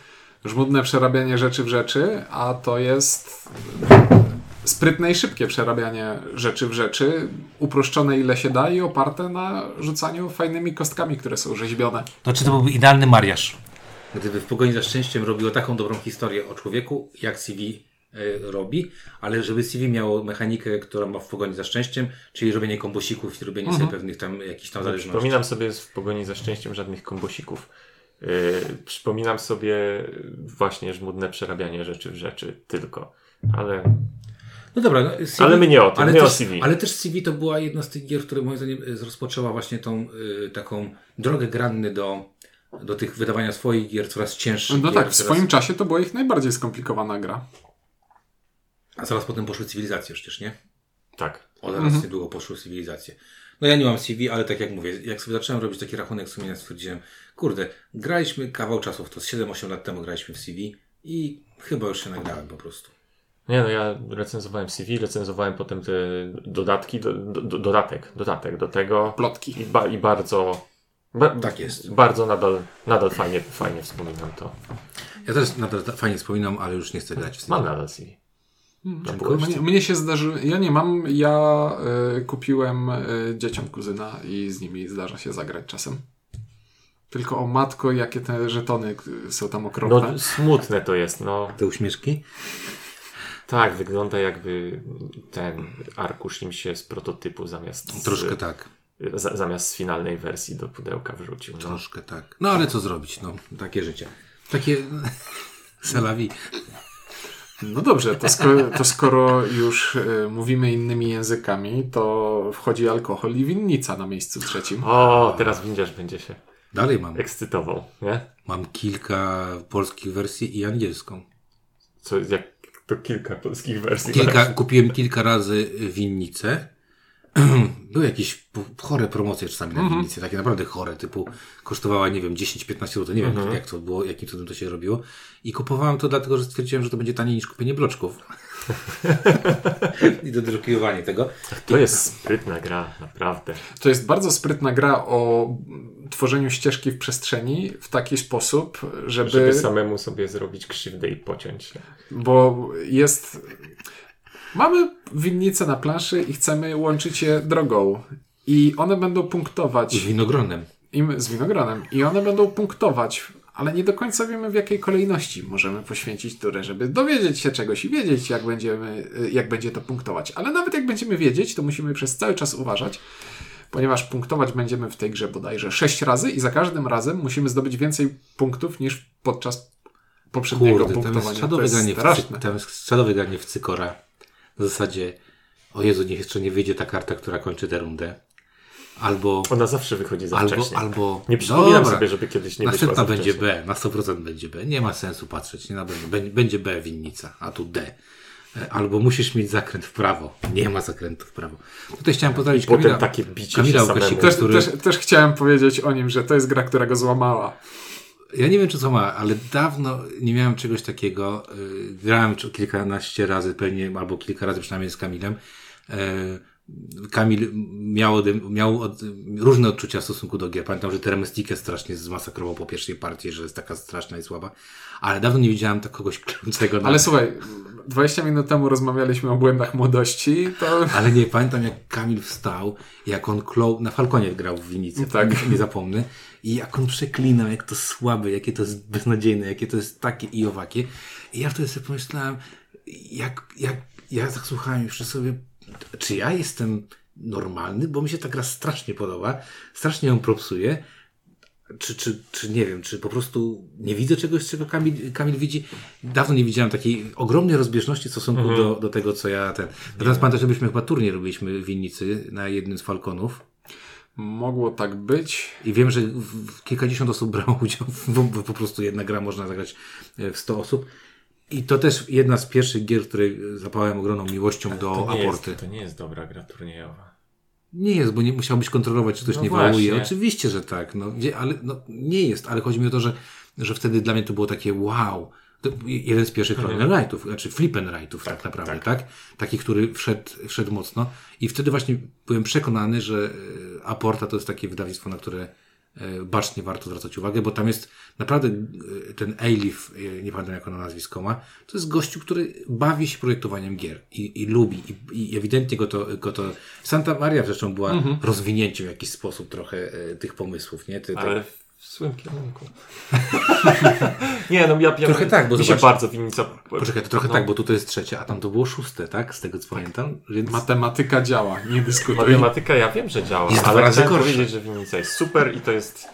żmudne przerabianie rzeczy w rzeczy, a to jest sprytne i szybkie przerabianie rzeczy w rzeczy, uproszczone ile się da i oparte na rzucaniu fajnymi kostkami, które są rzeźbione. Znaczy to byłby idealny mariaż. Gdyby w pogoni za szczęściem robiło taką dobrą historię o człowieku, jak CV y, robi, ale żeby CV miało mechanikę, która ma w pogoni za szczęściem, czyli robienie kombosików i robienie sobie pewnych tam jakichś tam zależności. Przypominam sobie w pogoni za szczęściem żadnych kombosików. Yy, przypominam sobie właśnie żmudne przerabianie rzeczy w rzeczy tylko. Ale No dobra, no, CV, Ale my nie o tym, ale o też, CV. Ale też CV to była jedna z tych gier, które moim zdaniem y, rozpoczęła właśnie tą y, taką drogę granny do, do tych wydawania swoich gier, coraz cięższych No gier. tak, w coraz, swoim czasie to była ich najbardziej skomplikowana gra. A zaraz potem poszły cywilizacje przecież, nie? tak. O, zaraz niedługo poszły cywilizacje. No ja nie mam CV, ale tak jak mówię, jak sobie zacząłem robić taki rachunek sumienia, stwierdziłem, kurde, graliśmy kawał czasu w to, z 7-8 lat temu graliśmy w CV i chyba już się nagrałem po prostu. Nie no, ja recenzowałem CV, recenzowałem potem te dodatki, do, do, do, dodatek, dodatek do tego Plotki. i, ba, i bardzo... Ba, Tak jest. Bardzo nadal, nadal fajnie, fajnie wspominam to. Ja też nadal fajnie wspominam, ale już nie chcę grać w CV. Mam nadal CV. Dziękuję. półeczce. Mnie, mnie się zdarzyło, ja nie mam, ja y, kupiłem y, dzieciom kuzyna i z nimi zdarza się zagrać czasem. Tylko o matko, jakie te żetony y, są tam okropne. No smutne to jest, no. Te uśmieszki? Tak, wygląda jakby ten arkusz im się z prototypu zamiast z, Troszkę tak. za, zamiast z finalnej wersji do pudełka wrzucił. No. Troszkę tak. No ale co zrobić? No, takie życie. Takie... Salawi. No dobrze, to skoro, to skoro już y, mówimy innymi językami, to wchodzi alkohol i winnica na miejscu trzecim. O, teraz windziarz będzie się Dalej mam. ekscytował, nie? Mam kilka polskich wersji i angielską. Co, jak to kilka polskich wersji. Kilka, kupiłem kilka razy winnicę były jakieś chore promocje czasami na winnicy, takie naprawdę chore, typu kosztowała, nie wiem, 10-15 zł, nie wiem jak to było, jakim cudem to się robiło. I kupowałem to dlatego, że stwierdziłem, że to będzie taniej niż kupienie bloczków. I dodrukowanie tego. To jest sprytna gra, naprawdę. To jest bardzo sprytna gra o tworzeniu ścieżki w przestrzeni w taki sposób, żeby, Żeby samemu sobie zrobić krzywdę i pociąć się. bo jest mamy winnice na planszy i chcemy łączyć je drogą i one będą punktować Z winogronem. im z winogronem i one będą punktować, ale nie do końca wiemy w jakiej kolejności możemy poświęcić turę, żeby dowiedzieć się czegoś i wiedzieć jak będziemy, jak będzie to punktować. Ale nawet jak będziemy wiedzieć, to musimy przez cały czas uważać, ponieważ punktować będziemy w tej grze bodajże 6 razy i za każdym razem musimy zdobyć więcej punktów niż podczas poprzedniego Kurde, tam punktowania. śladowe jest straszne. tam jest śladowe granie w cykora. W zasadzie, o Jezu, niech jeszcze nie wyjdzie ta karta, która kończy tę rundę. Albo, Ona zawsze wychodzi za albo, wcześnie. albo... Nie przypominam Dobra, sobie, żeby kiedyś nie wyszła Następna będzie wcześnie. B, na 100% będzie B. Nie ma sensu patrzeć, nie na pewno. Będzie- B winnica, a tu D. E, Albo musisz mieć zakręt w prawo. Nie ma zakrętu w prawo. Tutaj chciałem pozdrowić Potem Kamila, takie bicie Kamila się samemu. Łukasika, Też, który... też, też chciałem powiedzieć o nim, że to jest gra, która go złamała. Ja nie wiem, czy co ma, ale dawno nie miałem czegoś takiego. Yy, Grałem kilkanaście razy, pewnie, albo kilka razy przynajmniej z Kamilem. Yy, Kamil miał, miał od, różne odczucia w stosunku do gier. Pamiętam, że Termestikę strasznie zmasakrował po pierwszej partii, że jest taka straszna i słaba. Ale dawno nie widziałem tak kogoś kleącego na... Ale słuchaj, 20 minut temu rozmawialiśmy o błędach młodości, to Ale nie, pamiętam jak Kamil wstał, jak on klął, na Falconie grał w Winicy, Tak. nie, nie zapomnę, i jak on przeklinał, jak to słabe, jakie to jest beznadziejne, jakie to jest takie i owakie. I ja wtedy sobie pomyślałem, jak, jak ja tak słuchałem jeszcze sobie, czy ja jestem normalny, bo mi się ta gra strasznie podoba, strasznie ją propsuje, czy, czy, czy nie wiem, czy po prostu nie widzę czegoś, czego Kamil, Kamil widzi. Dawno nie widziałem takiej ogromnej rozbieżności w stosunku Mhm. do, do tego, co ja ten. Natomiast pamiętam, że byśmy chyba turniej robiliśmy w winnicy na jednym z Falconów. mogło tak być. I wiem, że kilkadziesiąt osób brało udział, bo, po prostu jedna gra można zagrać e, w 100 osób. I to też jedna z pierwszych gier, której zapałem ogromną miłością do to aporty. jest, to nie jest dobra gra turniejowa. Nie jest, bo nie musiałbyś kontrolować, czy ktoś No nie właśnie. wołuje. Oczywiście, że tak. No, ale no, nie jest, ale chodzi mi o to, że, że wtedy dla mnie to było takie wow. To jeden z pierwszych Mhm. Colonel Rightów, znaczy Flippen Rightów tak, naprawdę, tak. Taki, który wszedł, wszedł mocno. I wtedy właśnie byłem przekonany, że e, Aporta to jest takie wydawnictwo, na które bacznie warto zwracać uwagę, bo tam jest naprawdę e, ten Eilif, e, nie pamiętam jak ono nazwisko ma, to jest gościu, który bawi się projektowaniem gier i, i lubi i, i ewidentnie go to, go to... Santa Maria zresztą była rozwinięciem w jakiś sposób trochę e, tych pomysłów, nie? Ty, ty, Ale w złym kierunku. nie, no ja, ja Trochę tak, bo mi się zobacz- bardzo winnica... Poczekaj, to trochę no, tak, bo tutaj jest trzecie, a tam to było szóste, tak? Z tego co pamiętam. Więc... Matematyka działa, nie dyskutuj. Matematyka ja wiem, że działa, Jest ale gorsza. powiedzieć, że winnica jest super i to jest...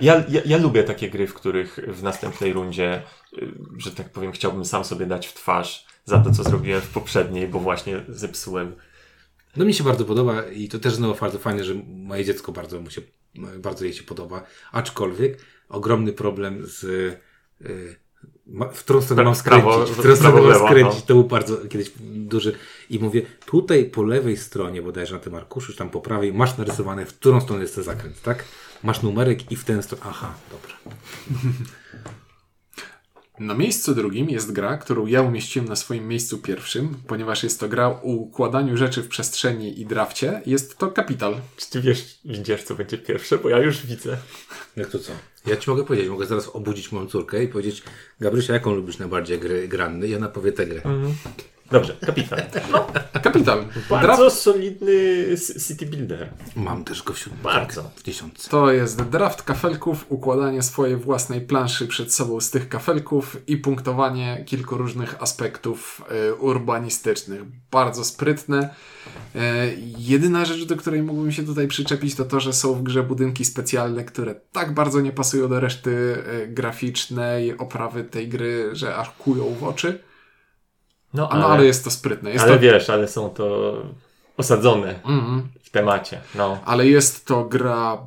Ja, ja, ja lubię takie gry, w których w następnej rundzie, y, że tak powiem, chciałbym sam sobie dać w twarz za to, co zrobiłem w poprzedniej, bo właśnie zepsułem. No mi się bardzo podoba i to też znowu bardzo fajne, że moje dziecko bardzo mu się, bardzo jej się podoba. Aczkolwiek ogromny problem z y, ma, w którą stronę mam skręcić, w którą stronę mam skręcić, no. to był bardzo kiedyś duży i mówię, tutaj po lewej stronie, bodajże na tym arkuszu, czy tam po prawej, masz narysowane, w którą stronę jest ten zakręt, tak? Masz numerek i w tę stronę, aha, dobra. Na miejscu drugim jest gra, którą ja umieściłem na swoim miejscu pierwszym, ponieważ jest to gra o układaniu rzeczy w przestrzeni i drafcie. Jest to Kapital. Czy ty wiesz, widzisz, co będzie pierwsze? Bo ja już widzę. Jak to co? Ja ci mogę powiedzieć, mogę zaraz obudzić moją córkę i powiedzieć, Gabrysia, jaką lubisz najbardziej gry granny? I ona powie tę grę. Dobrze, kapitan. Kapital. Bardzo Draft solidny city builder. Mam też go w siódmym, Bardzo. tak, w dziesiątce. to jest draft kafelków, układanie swojej własnej planszy przed sobą z tych kafelków i punktowanie kilku różnych aspektów e, urbanistycznych. Bardzo sprytne. E, jedyna rzecz, do której mógłbym się tutaj przyczepić, to to, że są w grze budynki specjalne, które tak bardzo nie pasują do reszty e, graficznej oprawy tej gry, że aż kują w oczy. No, A no, ale jest to sprytne. Jest ale to, wiesz, ale są to osadzone Mhm. w temacie. No. ale jest to gra.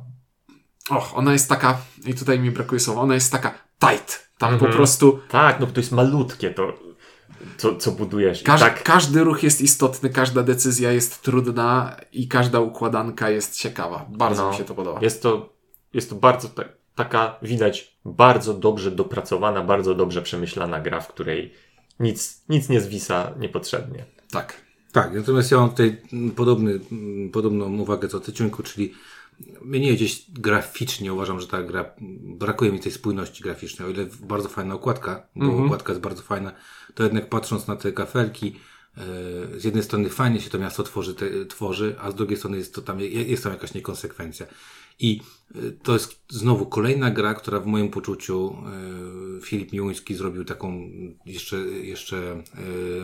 Och, ona jest taka, i tutaj mi brakuje słowa, ona jest taka tight. Tam Mhm. po prostu Tak, no to jest malutkie, to co, co budujesz. Każ, tak, Każdy ruch jest istotny, każda decyzja jest trudna i każda układanka jest ciekawa. Bardzo No. mi się to podoba. jest to, jest to bardzo ta, taka, widać, bardzo dobrze dopracowana, bardzo dobrze przemyślana gra, w której nic, nic nie zwisa niepotrzebnie. Tak. Tak, natomiast ja mam tutaj mm, podobny, mm, podobną uwagę co ty, Ciuńku, czyli mnie gdzieś graficznie uważam, że ta gra, brakuje mi tej spójności graficznej, o ile bardzo fajna okładka, bo okładka jest bardzo fajna, to jednak patrząc na te kafelki, e, z jednej strony fajnie się to miasto tworzy, te, tworzy, a z drugiej strony jest, to tam, jest tam jakaś niekonsekwencja. I e, to jest znowu kolejna gra, która w moim poczuciu e, Filip Miłuński zrobił taką jeszcze, jeszcze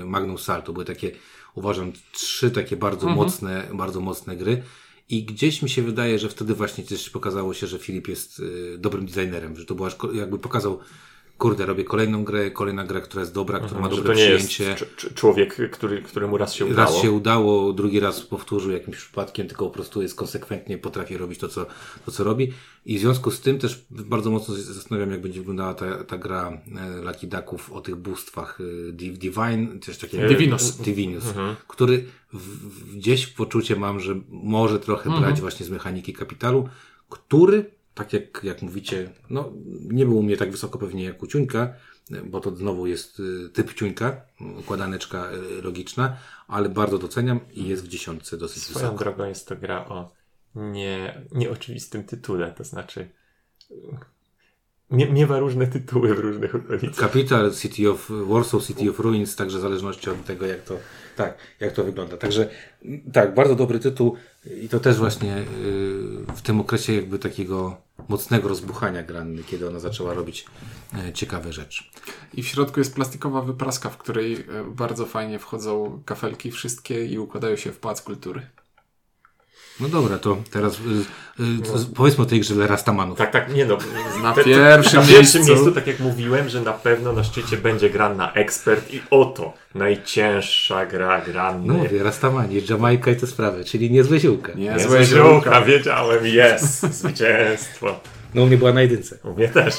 e, Magnum Salto. Były takie, uważam, trzy takie bardzo mocne, bardzo mocne gry. I gdzieś mi się wydaje, że wtedy właśnie też pokazało się, że Filip jest dobrym designerem, że to była jakby pokazał, kurde, robię kolejną grę, kolejna gra, która jest dobra, która ma Że dobre to nie jest przyjęcie. cz- człowiek, który, któremu raz się udało. Raz się udało, drugi raz powtórzył jakimś przypadkiem, tylko po prostu jest konsekwentnie, potrafi robić to co, to, co robi. I w związku z tym też bardzo mocno się zastanawiam, jak będzie wyglądała ta, ta gra e, Lucky Ducków o tych bóstwach e, Div- Divine, coś takiego. Divinus. Divinus, który w, w, gdzieś poczucie mam, że może trochę brać właśnie z mechaniki kapitalu, który, tak jak, jak mówicie, no nie był u mnie tak wysoko pewnie jak u Ciuńka, bo to znowu jest y, typ Ciuńka, układaneczka y, logiczna, ale bardzo doceniam i jest w dziesiątce dosyć Swoją wysoko. drogą jest to gra o nie, nieoczywistym tytule, to znaczy mie, miewa różne tytuły w różnych okolicach. Capital City of Warsaw City of Ruins, także w zależności od tego, jak to, tak, jak to wygląda. Także tak, bardzo dobry tytuł i to też właśnie y, w tym okresie jakby takiego mocnego rozbuchania granny, kiedy ona zaczęła robić y, ciekawe rzeczy. I w środku jest plastikowa wypraska, w której e, bardzo fajnie wchodzą kafelki wszystkie i układają się w pałac kultury. No dobra, to teraz y, y, z- powiedzmy o tej grze Rastamanów. Tak, tak, nie no. Na te- pierwszym na pierwszym miejscu. miejscu, tak jak mówiłem, że na pewno na szczycie będzie gra na ekspert i oto najcięższa gra No granny. mówię, Rastamani, Jamajka i te sprawy, czyli niezłe ziółka. Nie, Nie, złe złe ziółka. ziółka, wiedziałem, jest, zwycięstwo. No u mnie była na jedynce. U mnie też.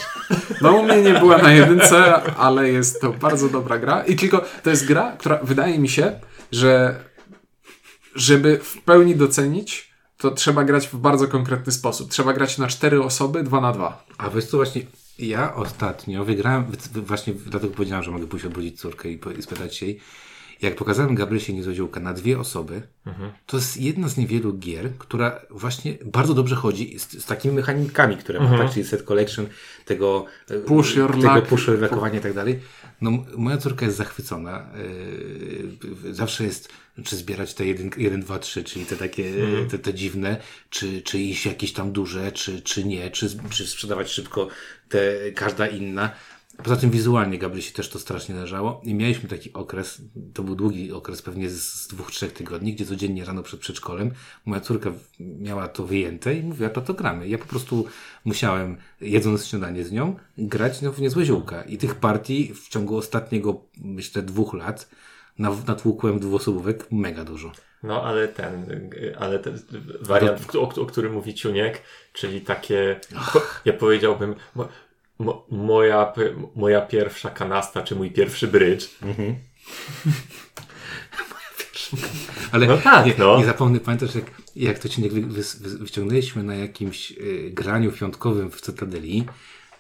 No u mnie nie była na jedynce, ale jest to bardzo dobra gra. I tylko to jest gra, która wydaje mi się, że żeby w pełni docenić, to trzeba grać w bardzo konkretny sposób. Trzeba grać na cztery osoby, dwa na dwa. A wiesz co, właśnie ja ostatnio wygrałem, właśnie dlatego powiedziałem, że mogę pójść odbudzić córkę i, i spytać się jej. Jak pokazałem Gabrysie Niezłodziółka na dwie osoby, to jest jedna z niewielu gier, która właśnie bardzo dobrze chodzi z, z takimi mechanikami, które ma, tak? Czyli set collection, tego e, Push your tego luck. push your i tak dalej. No, moja córka jest zachwycona. Yy, zawsze jest, czy zbierać te 1, 1 2, 3, czyli te takie, te, te dziwne, czy, czy iść jakieś tam duże, czy, czy nie, czy, czy sprzedawać szybko te, każda inna. Poza tym wizualnie Gabrysi też to strasznie leżało i mieliśmy taki okres, to był długi okres, pewnie z, z dwóch, trzech tygodni, gdzie codziennie rano przed przedszkolem moja córka miała to wyjęte i mówiła, to to gramy. Ja po prostu musiałem, jedząc śniadanie z nią, grać no, w niezłe ziółka. I tych partii w ciągu ostatniego, myślę, dwóch lat natłukłem dwuosobówek mega dużo. No ale ten, ale ten wariant, o, o którym mówi Ciuniek, czyli takie, po, ja powiedziałbym, mo, mo, moja, p- moja pierwsza kanasta, czy mój pierwszy brydż. Ale No tak, nie, no. nie zapomnę, pamiętasz jak, jak to cię wy, wy, wyciągnęliśmy na jakimś y, graniu piątkowym w Cytadeli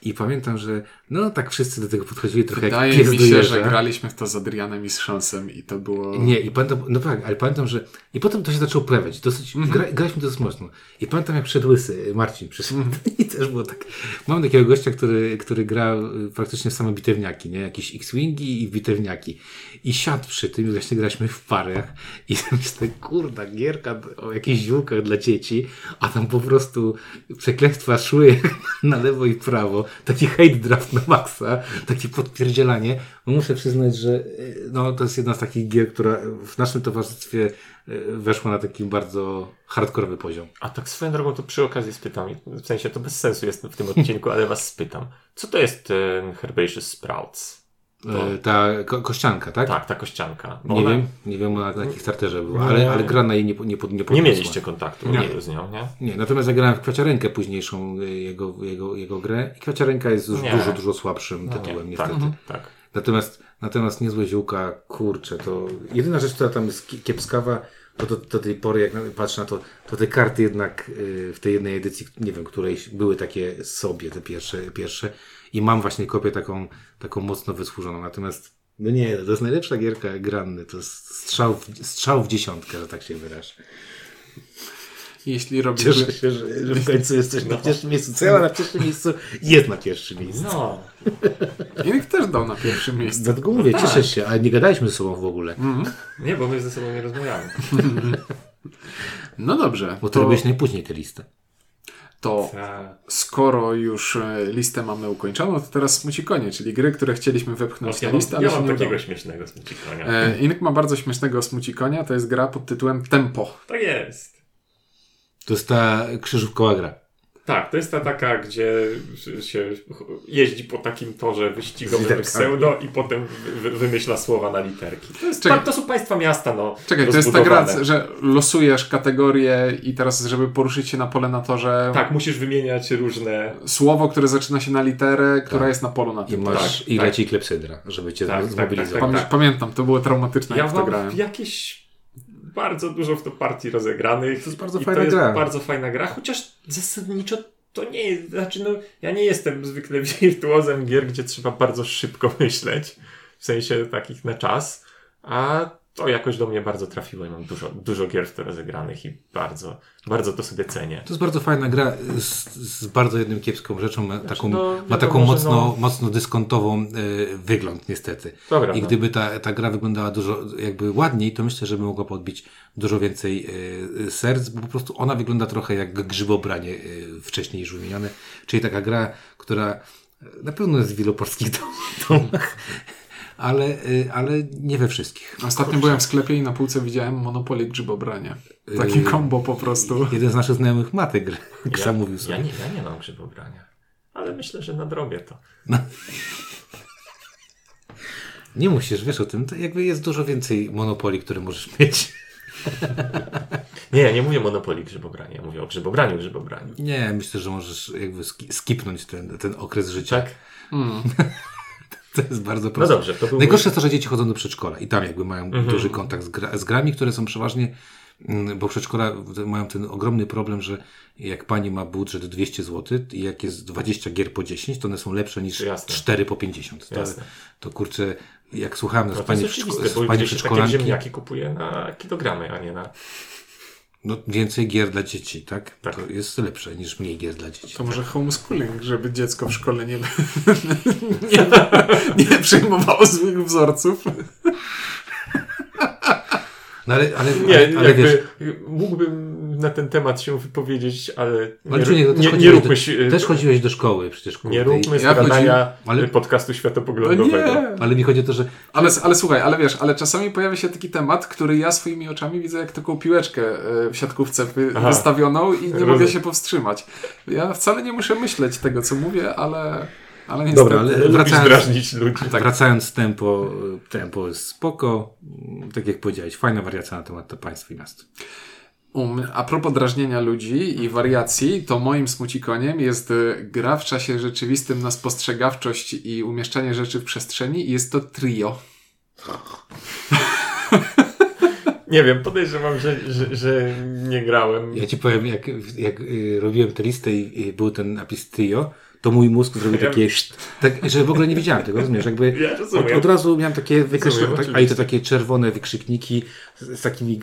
i pamiętam, że no tak wszyscy do tego podchodzili trochę Wydaje jak pies mi się, że graliśmy w to z Adrianem i z Szansem i to było... Nie, i pamiętam, no tak, ale pamiętam, że i potem to się zaczęło pojawiać, dosyć, gra, graliśmy dosyć mocno. I pamiętam jak przed Łysy, Marcin przyszedł. I też było tak, mam takiego gościa, który, który gra y, praktycznie same bitewniaki, nie, jakieś X-Wingi i bitewniaki. I siadł przy tym, i właśnie graliśmy w parach i myślę, kurda, gierka o jakichś ziółkach dla dzieci, a tam po prostu przekleństwa szły na lewo i prawo, taki hate draft na maksa, takie podpierdzielanie. No muszę przyznać, że y, no, to jest jedna z takich gier, która w naszym towarzystwie y, weszła na taki bardzo hardkorowy poziom. A tak swoją drogą to przy okazji spytam, w sensie to bez sensu jest w tym odcinku, ale was spytam. Co to jest ten Herbaceous Sprouts? Y, Ta ko kościanka, tak? Tak, ta kościanka. Bo Nie ona- wiem, nie wiem ona na jakim starterze była, Nie. ale, ale gra na jej nie, nie, nie, pod- nie Nie mieliście kontaktu Nie. z nią, nie? Nie, natomiast ja grałem w Kwiaciarenkę późniejszą y, jego, jego, jego grę i Kwiaciarenka jest już Nie. dużo, dużo słabszym No tytułem nie, niestety. tak, tak. Natomiast Natomiast niezłe ziółka, kurczę, to jedyna rzecz, która tam jest ki- kiepskawa, to do, do tej pory, jak patrzę na to, to te karty jednak y, w tej jednej edycji, nie wiem, której były takie sobie, te pierwsze, pierwsze i mam właśnie kopię taką, taką mocno wysłużoną. Natomiast, no nie, to jest najlepsza gierka granny, to jest strzał w, strzał w dziesiątkę, że tak się wyrażę. Jeśli robisz... Cieszę się, że, że w końcu jesteś na pierwszym miejscu. Co ja na pierwszym miejscu? Jest na pierwszym miejscu. No, Inek też dał na pierwszym miejscu. Dlatego mówię, cieszę się, ale nie gadaliśmy ze sobą w ogóle. nie, bo my ze sobą nie rozmawiamy. No dobrze, Bo ty to, robiłeś najpóźniej tę listę. To Ta. skoro już e, listę mamy ukończoną, to teraz smucikonie, czyli gry, które chcieliśmy wepchnąć Ja na mam, listę, ale ja mam takiego udało. śmiesznego smucikonia. E, Inek ma bardzo śmiesznego smucikonia, to jest gra pod tytułem Tempo. Tak jest. To jest ta krzyżówkowa gra. Tak, to jest ta taka, gdzie się jeździ po takim torze wyścigowym pseudo i potem wy, wymyśla słowa na literki. To, jest, Czekaj. to są państwa miasta, no. Czekaj, to jest ta gra, że losujesz kategorię i teraz, żeby poruszyć się na pole na torze, Tak, musisz wymieniać różne... słowo, które zaczyna się na literę, która Tak. jest na polu na I tym. masz Tak, i tak. leci klepsydra, żeby cię Tak, tak, zmobilizować. tak, Pamię- tak. Pamiętam, to było traumatyczne, Ja jak w to grałem. jakieś bardzo dużo w to partii rozegranych. To jest bardzo i fajna to jest gra. bardzo fajna gra, chociaż zasadniczo to nie jest, znaczy no, ja nie jestem zwykle wirtuozem gier, gdzie trzeba bardzo szybko myśleć, w sensie takich na czas, a to jakoś do mnie bardzo trafiło i mam dużo, dużo gier w to rozegranych i bardzo, bardzo to sobie cenię. To jest bardzo fajna gra z, z bardzo jedną kiepską rzeczą. Ma taką, no, ma taką mocno, no- mocno dyskontową y, wygląd niestety. Dobra, I no. gdyby ta, ta gra wyglądała dużo jakby ładniej, to myślę, że by mogła podbić dużo więcej y, serc, bo po prostu ona wygląda trochę jak grzybobranie y, wcześniej już wymienione. Czyli taka gra, która na pewno jest w wielu polskich dom- domach, ale, y, ale nie we wszystkich. Ostatnio byłem w sklepie i na półce widziałem Monopoly Grzybobranie. Takie Yy, kombo po prostu. Jeden z naszych znajomych ma tę grę. Ksa mówił ja, sobie. nie, ja nie mam grzybobrania, ale myślę, że nadrobię to. Nie musisz, wiesz o tym, to jakby jest dużo więcej monopoli, które możesz mieć. Nie, ja nie mówię monopolii grzybobrania, ja mówię o grzybobraniu grzybobraniu. Nie, myślę, że możesz jakby ski- skipnąć ten, ten okres życia. Tak? To jest bardzo No proste. dobrze, to był Najgorsze jest to, że dzieci chodzą do przedszkola i tam jakby mają Mhm. duży kontakt z, gra, z grami, które są przeważnie, mm, bo przedszkola mają ten ogromny problem, że jak pani ma budżet 200 zł i jak jest 20 gier po 10, to one są lepsze niż Jasne. 4 po 50. To, to kurczę, jak słuchałem z No to pani, z pani gdzieś takie ziemniaki kupuje na kilogramy, a nie na... no więcej gier dla dzieci, tak? Tak. To jest lepsze niż mniej gier dla dzieci. To może homeschooling, żeby dziecko w szkole nie, nie, nie przyjmowało złych wzorców. No ale, ale, Nie, ale, ale jakby wiesz, mógłbym na ten temat się wypowiedzieć, ale nie, Ale to też nie, nie chodziłeś róbmy do, się, też chodziłeś do szkoły przecież. kurde, nie róbmy Ja skradania ale- podcastu No światopoglądowego. nie. Ale mi chodzi o to, że Ale, ale słuchaj, ale wiesz, ale czasami pojawia się taki temat, który ja swoimi oczami widzę jak taką piłeczkę e, w siatkówce wy, Aha. wystawioną i nie Rozumiem. mogę się powstrzymać. Ja wcale nie muszę myśleć tego, co mówię, ale, ale niestety. Dobra, ale wracając, drażnić ludzi. tak. wracając tempo, tempo jest spoko. Tak jak powiedziałeś, fajna wariacja na temat państw i miast. Um, a propos drażnienia ludzi i wariacji, to moim smucikoniem jest e, gra w czasie rzeczywistym na spostrzegawczość i umieszczanie rzeczy w przestrzeni i jest to trio. Nie wiem, podejrzewam, że, że, że nie grałem. Ja ci powiem, jak, jak y, robiłem tę listę i, i był ten napis trio, to mój mózg zrobił takie, tak, że w ogóle nie widziałem tego, rozumiesz? Jakby Ja od, od razu miałem takie wykreślone, tak, a i to takie czerwone wykrzykniki z, z takimi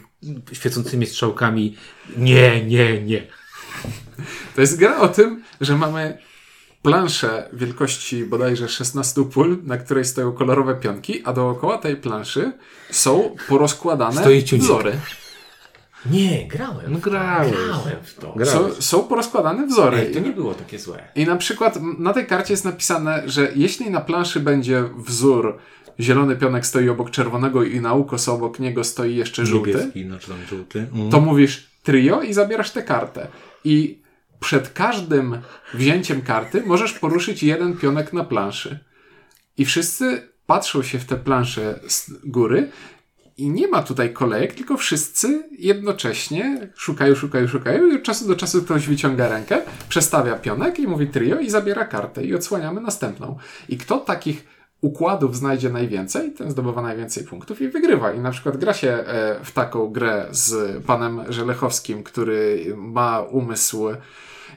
świecącymi strzałkami. Nie, nie, nie. To jest gra o tym, że mamy planszę wielkości bodajże 16 pól, na której stoją kolorowe pionki, a dookoła tej planszy są porozkładane wzory. Nie, grałem. No grałeś. Grałem w to. Są, są porozkładane wzory. Ej, to nie było takie złe. I na przykład na tej karcie jest napisane, że jeśli na planszy będzie wzór zielony pionek stoi obok czerwonego i na ukos obok niego stoi jeszcze żółty, Niebieski, no żółty. Mm. to mówisz trio i zabierasz tę kartę. I przed każdym wzięciem karty możesz poruszyć jeden pionek na planszy. I wszyscy patrzą się w tę planszę z góry i nie ma tutaj kolejek, tylko wszyscy jednocześnie szukają, szukają, szukają i od czasu do czasu ktoś wyciąga rękę, przestawia pionek i mówi trio i zabiera kartę i odsłaniamy następną. I kto takich układów znajdzie najwięcej, ten zdobywa najwięcej punktów i wygrywa. I na przykład gra się e, w taką grę z panem Żelechowskim, który ma umysł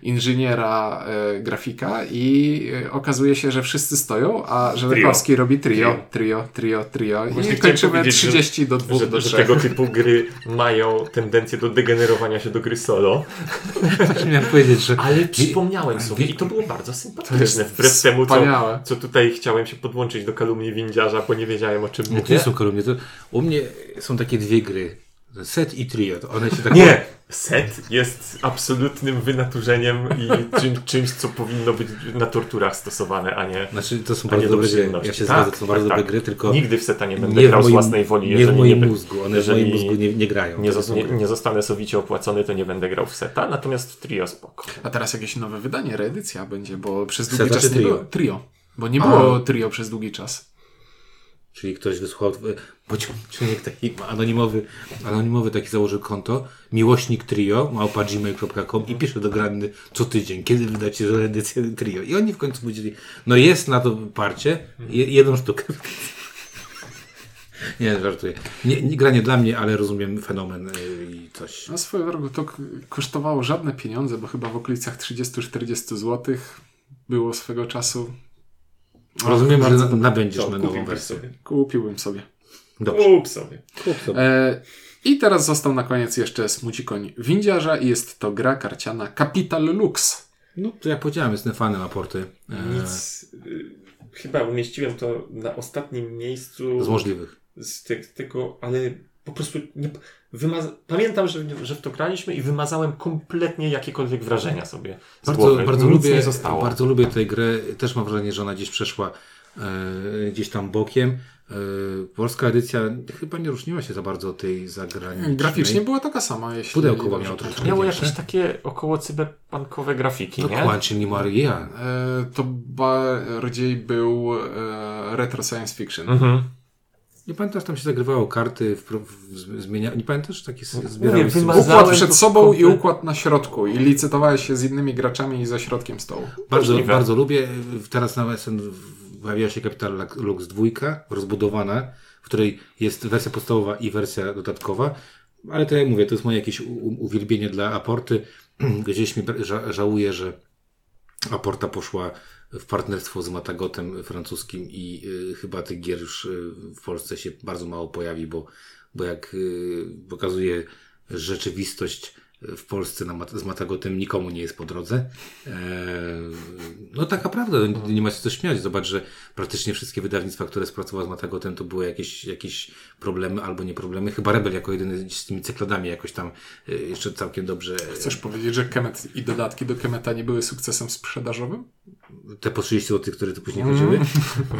inżyniera e, grafika i e, okazuje się, że wszyscy stoją, a Żelechowski robi trio, trio, trio, trio i Właśnie chciałem kończymy powiedzieć, 30 do 2 Że, do że 3. tego typu gry mają tendencję do degenerowania się do gry solo. Miałem powiedzieć, że Ale przypomniałem sobie i to było bardzo sympatyczne. Wbrew temu, co, co tutaj chciałem się podłączyć do kalumni windziarza, bo nie wiedziałem o czym Nie, to mówię. nie są kolumny. To u mnie są takie dwie gry. Set i trio. To one się tak Nie! Set jest absolutnym wynaturzeniem i czym, czymś, co powinno być na torturach stosowane, a nie, Znaczy, to są a bardzo do dobre gry. Ja się Tak, zgadzam, to są tak, bardzo tak. dobre gry, tylko Nigdy w seta nie będę nie grał moim, z własnej woli, nie w jeżeli moim nie, mózgu. One jeżeli w moim mózgu nie, nie grają. nie, zos- nie, nie zostanę sowicie opłacony, to nie będę grał w seta, natomiast w trio spoko. A teraz jakieś nowe wydanie, reedycja będzie, bo przez Seta długi czy czas nie trio? było. Trio. Bo nie było trio przez długi czas. Czyli ktoś wysłuchał, pociągnik taki anonimowy, anonimowy taki założył konto, miłośnik trio, małpa gmail.com i pisze do Granny co tydzień, kiedy wydacie edycję trio. I oni w końcu powiedzieli, no jest na to parcie, je, jedną sztukę. Nie, żartuję. Nie, nie, gra nie dla mnie, ale rozumiem fenomen y, i coś. Na swoją drogą to kosztowało żadne pieniądze, bo chyba w okolicach 30-40 zł było swego czasu. Rozumiem, że bardzo na- nabędziesz To na nową wersję. sobie. Kupiłbym sobie. Dobrze. Kup sobie. Kup sobie. E, I teraz został na koniec jeszcze smucikoń windziarza i jest to gra karciana Capital Lux. No, to jak powiedziałem, jestem fanem aporty. E, Nic. y, Chyba umieściłem to na ostatnim miejscu z możliwych. z te, tego, ale po prostu nie, wymaza- pamiętam, że, że w to graliśmy i wymazałem kompletnie jakiekolwiek wrażenia sobie. Z Bardzo, głowy. bardzo, Nic lubię, nie zostało. bardzo lubię tę grę. Też mam wrażenie, że ona gdzieś przeszła e, gdzieś tam bokiem. E, polska edycja chyba nie różniła się za bardzo od tej zagranicznej. Graficznie była taka sama, jeśli Pudełko miało troszkę. Miało większe. jakieś takie około cyberpunkowe grafiki, nie? Dokładnie, nie Maria. E, to bardziej był e, retro science fiction. Mhm. Nie pamiętasz, tam się zagrywało karty, w, w, zmienia... Nie pamiętasz? Mówię, zbierałeś wymazałem Układ przed sobą i układ na środku i licytowałeś się z innymi graczami i ze środkiem stołu. Bardzo, Możliwe. bardzo lubię. Teraz na SN pojawiła się Capital Lux 2, rozbudowana, w której jest wersja podstawowa i wersja dodatkowa. Ale to jak mówię, to jest moje jakieś uwielbienie dla aporty. Gdzieś mi ża- żałuję, że aporta poszła w partnerstwo z Matagotem francuskim i y, chyba tych gier już y, w Polsce się bardzo mało pojawi, bo, bo jak y, pokazuje rzeczywistość w Polsce na, z Matagotem nikomu nie jest po drodze. Eee, no taka prawda, nie ma się co śmiać. Zobacz, że praktycznie wszystkie wydawnictwa, które współpracowały z Matagotem, to były jakieś, jakieś problemy albo nie problemy. Chyba Rebel jako jedyny z tymi cykladami jakoś tam y, jeszcze całkiem dobrze Chcesz powiedzieć, że Kemet i dodatki do Kemeta nie były sukcesem sprzedażowym? te po 30 zł, które tu później chodziły.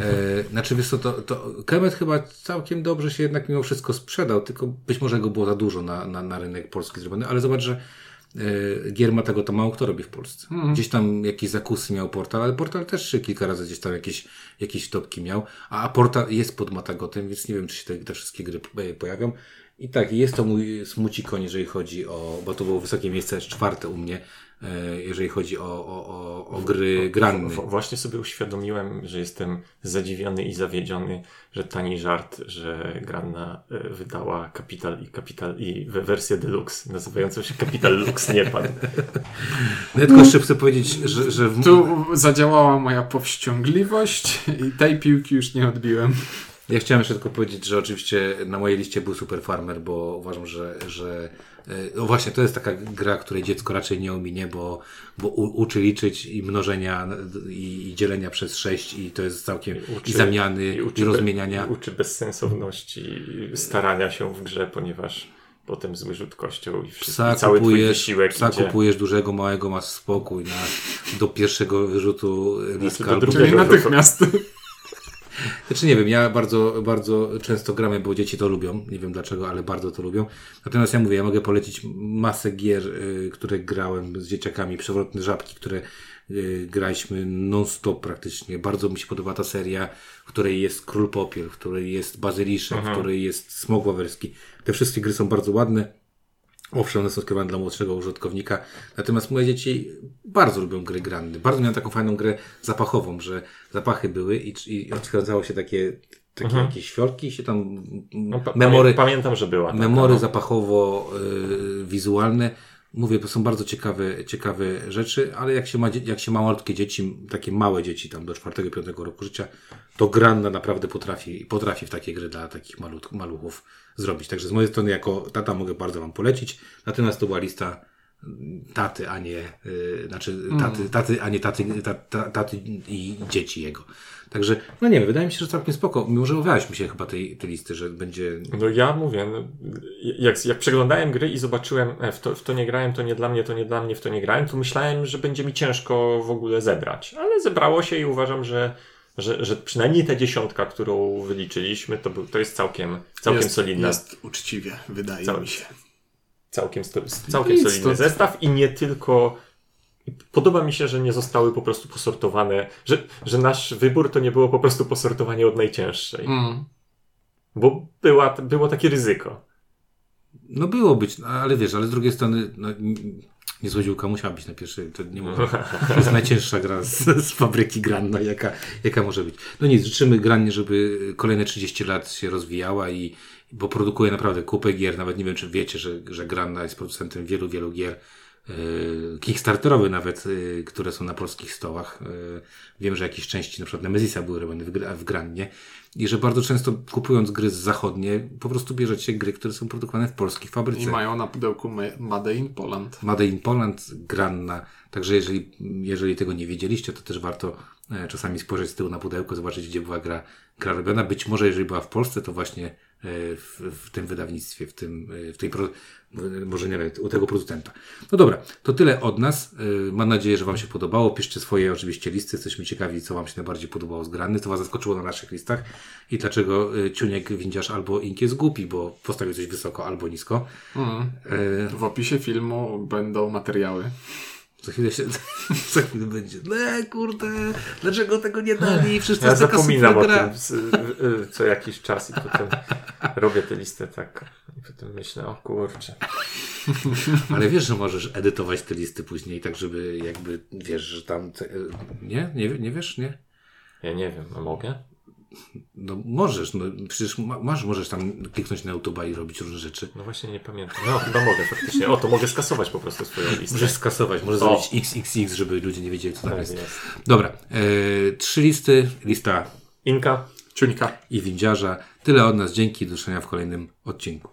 E, znaczy, wiesz co, to, to Kemet chyba całkiem dobrze się jednak mimo wszystko sprzedał, tylko być może go było za dużo na, na, na rynek polski zrobiony, ale zobacz, że e, gier ma tego to mało kto robi w Polsce. Gdzieś tam jakieś zakusy miał portal, ale portal też kilka razy gdzieś tam jakieś, jakieś topki miał, a portal jest pod Matagotem, więc nie wiem, czy się te, te wszystkie gry e, pojawią. I tak, jest to mój smucikon, jeżeli chodzi o, bo to było wysokie miejsce, czwarte u mnie, jeżeli chodzi o, o, o, o gry granny. W- Właśnie sobie uświadomiłem, że jestem zadziwiony i zawiedziony, że tani żart, że Granna e, wydała Capital i Capital i we wersję Deluxe nazywającą się Capital Lux nie padł. No ja tylko jeszcze chcę powiedzieć, że, że w, Tu zadziałała moja powściągliwość i tej piłki już nie odbiłem. ja chciałem jeszcze tylko powiedzieć, że oczywiście na mojej liście był Super Farmer, bo uważam, że, że e, no właśnie to jest taka gra, której dziecko raczej nie ominie, bo, bo u, uczy liczyć i mnożenia i, i dzielenia przez sześć i to jest całkiem i, zamiany i, uczy rozmieniania. Be, I uczy bezsensowności starania się w grze, ponieważ potem zły rzut kością i, wszystko, Psa i cały twój kupujesz, wysiłek psa idzie. kupujesz dużego, małego, masz spokój na, do pierwszego wyrzutu liska. do drugiego. Czyli Drugiego natychmiast. Znaczy nie wiem, ja bardzo, bardzo często gramy, bo dzieci to lubią. Nie wiem dlaczego, ale bardzo to lubią. Natomiast ja mówię, ja mogę polecić masę gier, y, które grałem z dzieciakami, przewrotne żabki, które y, graliśmy non-stop praktycznie. Bardzo mi się podoba ta seria, w której jest Król Popiel, w której jest Bazyliszek, w której jest Smok Wawerski. Te wszystkie gry są bardzo ładne. Owszem, one są skierowane dla młodszego użytkownika, natomiast moje dzieci bardzo lubią gry granny. Bardzo miałem taką fajną grę zapachową, że zapachy były i, i odkręcało się takie, takie jakieś świorki i się tam Mhm. No, pa- memory, pamię- Pamiętam, że była. memory no. zapachowo-wizualne. Mówię, to są bardzo ciekawe, ciekawe rzeczy, ale jak się, ma, jak się ma malutkie dzieci, takie małe dzieci tam do 4-5 roku życia, to Granna naprawdę potrafi, potrafi w takie gry dla takich malut, maluchów zrobić. Także z mojej strony jako tata mogę bardzo Wam polecić. Natomiast to była lista mm, taty, a nie, yy, znaczy taty, taty, a nie taty, ta, ta, taty i dzieci jego. Także, no nie wiem, wydaje mi się, że całkiem spoko. Mimo, że obawialiśmy się chyba tej, tej listy, że będzie No ja mówię, no, jak, jak przeglądałem gry i zobaczyłem, e, w to, w to nie grałem, to nie dla mnie, to nie dla mnie, w to nie grałem, to myślałem, że będzie mi ciężko w ogóle zebrać. Ale zebrało się i uważam, że, że, że przynajmniej ta dziesiątka, którą wyliczyliśmy, to, był, to jest całkiem, całkiem jest, solidna. Jest uczciwie, wydaje Cały- mi się. Całkiem, całkiem Nic, solidny to- zestaw i nie tylko. Podoba mi się, że nie zostały po prostu posortowane, że, że nasz wybór to nie było po prostu posortowanie od najcięższej. Mm. Bo była, było takie ryzyko. No było być, no, ale wiesz, ale z drugiej strony no, niezłodziłka musiała być na pierwszej, to nie może. To jest najcięższa gra z, z fabryki Granna, jaka, jaka może być. No nic, życzymy Grannie, żeby kolejne 30 lat się rozwijała i bo produkuje naprawdę kupę gier, nawet nie wiem, czy wiecie, że, że Granna jest producentem wielu, wielu gier yy, kickstarterowych nawet, yy, które są na polskich stołach. Yy, wiem, że jakieś części, na przykład Nemezisa były robione w, gra- w Grannie i że bardzo często kupując gry z zachodnie, po prostu bierzecie gry, które są produkowane w polskiej fabryce. I mają na pudełku ma- Made in Poland. Made in Poland, Granna. Także jeżeli, jeżeli tego nie wiedzieliście, to też warto e, czasami spojrzeć z tyłu na pudełko, zobaczyć, gdzie była gra, gra robiona. Być może, jeżeli była w Polsce, to właśnie e, w, w tym wydawnictwie, w tym, e, w tej, pro, e, może nie wiem, u tego producenta. No dobra, to tyle od nas. E, Mam nadzieję, że Wam się podobało. Piszcie swoje oczywiście listy. Jesteśmy ciekawi, co Wam się najbardziej podobało z Granny, co Was zaskoczyło na naszych listach i dlaczego e, Ciuniek, Windziarz albo Ink jest głupi, bo postawił coś wysoko albo nisko. Mm. E, W opisie filmu będą materiały. Za chwilę się, za chwilę będzie, no kurde, dlaczego tego nie dali? Wszyscy Ja zapominam o gra. tym co jakiś czas i potem robię tę listę tak i potem myślę, o kurczę. Ale wiesz, że możesz edytować te listy później, tak żeby jakby, wiesz, że tam, te, nie? nie? Nie wiesz, nie? Ja nie wiem, a mogę? No możesz, no przecież ma- masz, możesz tam kliknąć na YouTube'a i robić różne rzeczy. No właśnie nie pamiętam. No chyba mogę faktycznie. O, to mogę skasować po prostu swoją listę. Możesz skasować, możesz O. zrobić XXX, żeby ludzie nie wiedzieli, co tam Tak jest. jest. Dobra, e, trzy listy, lista Inka. Ciuńka. i windziarza. Tyle od nas, dzięki, do zobaczenia w kolejnym odcinku.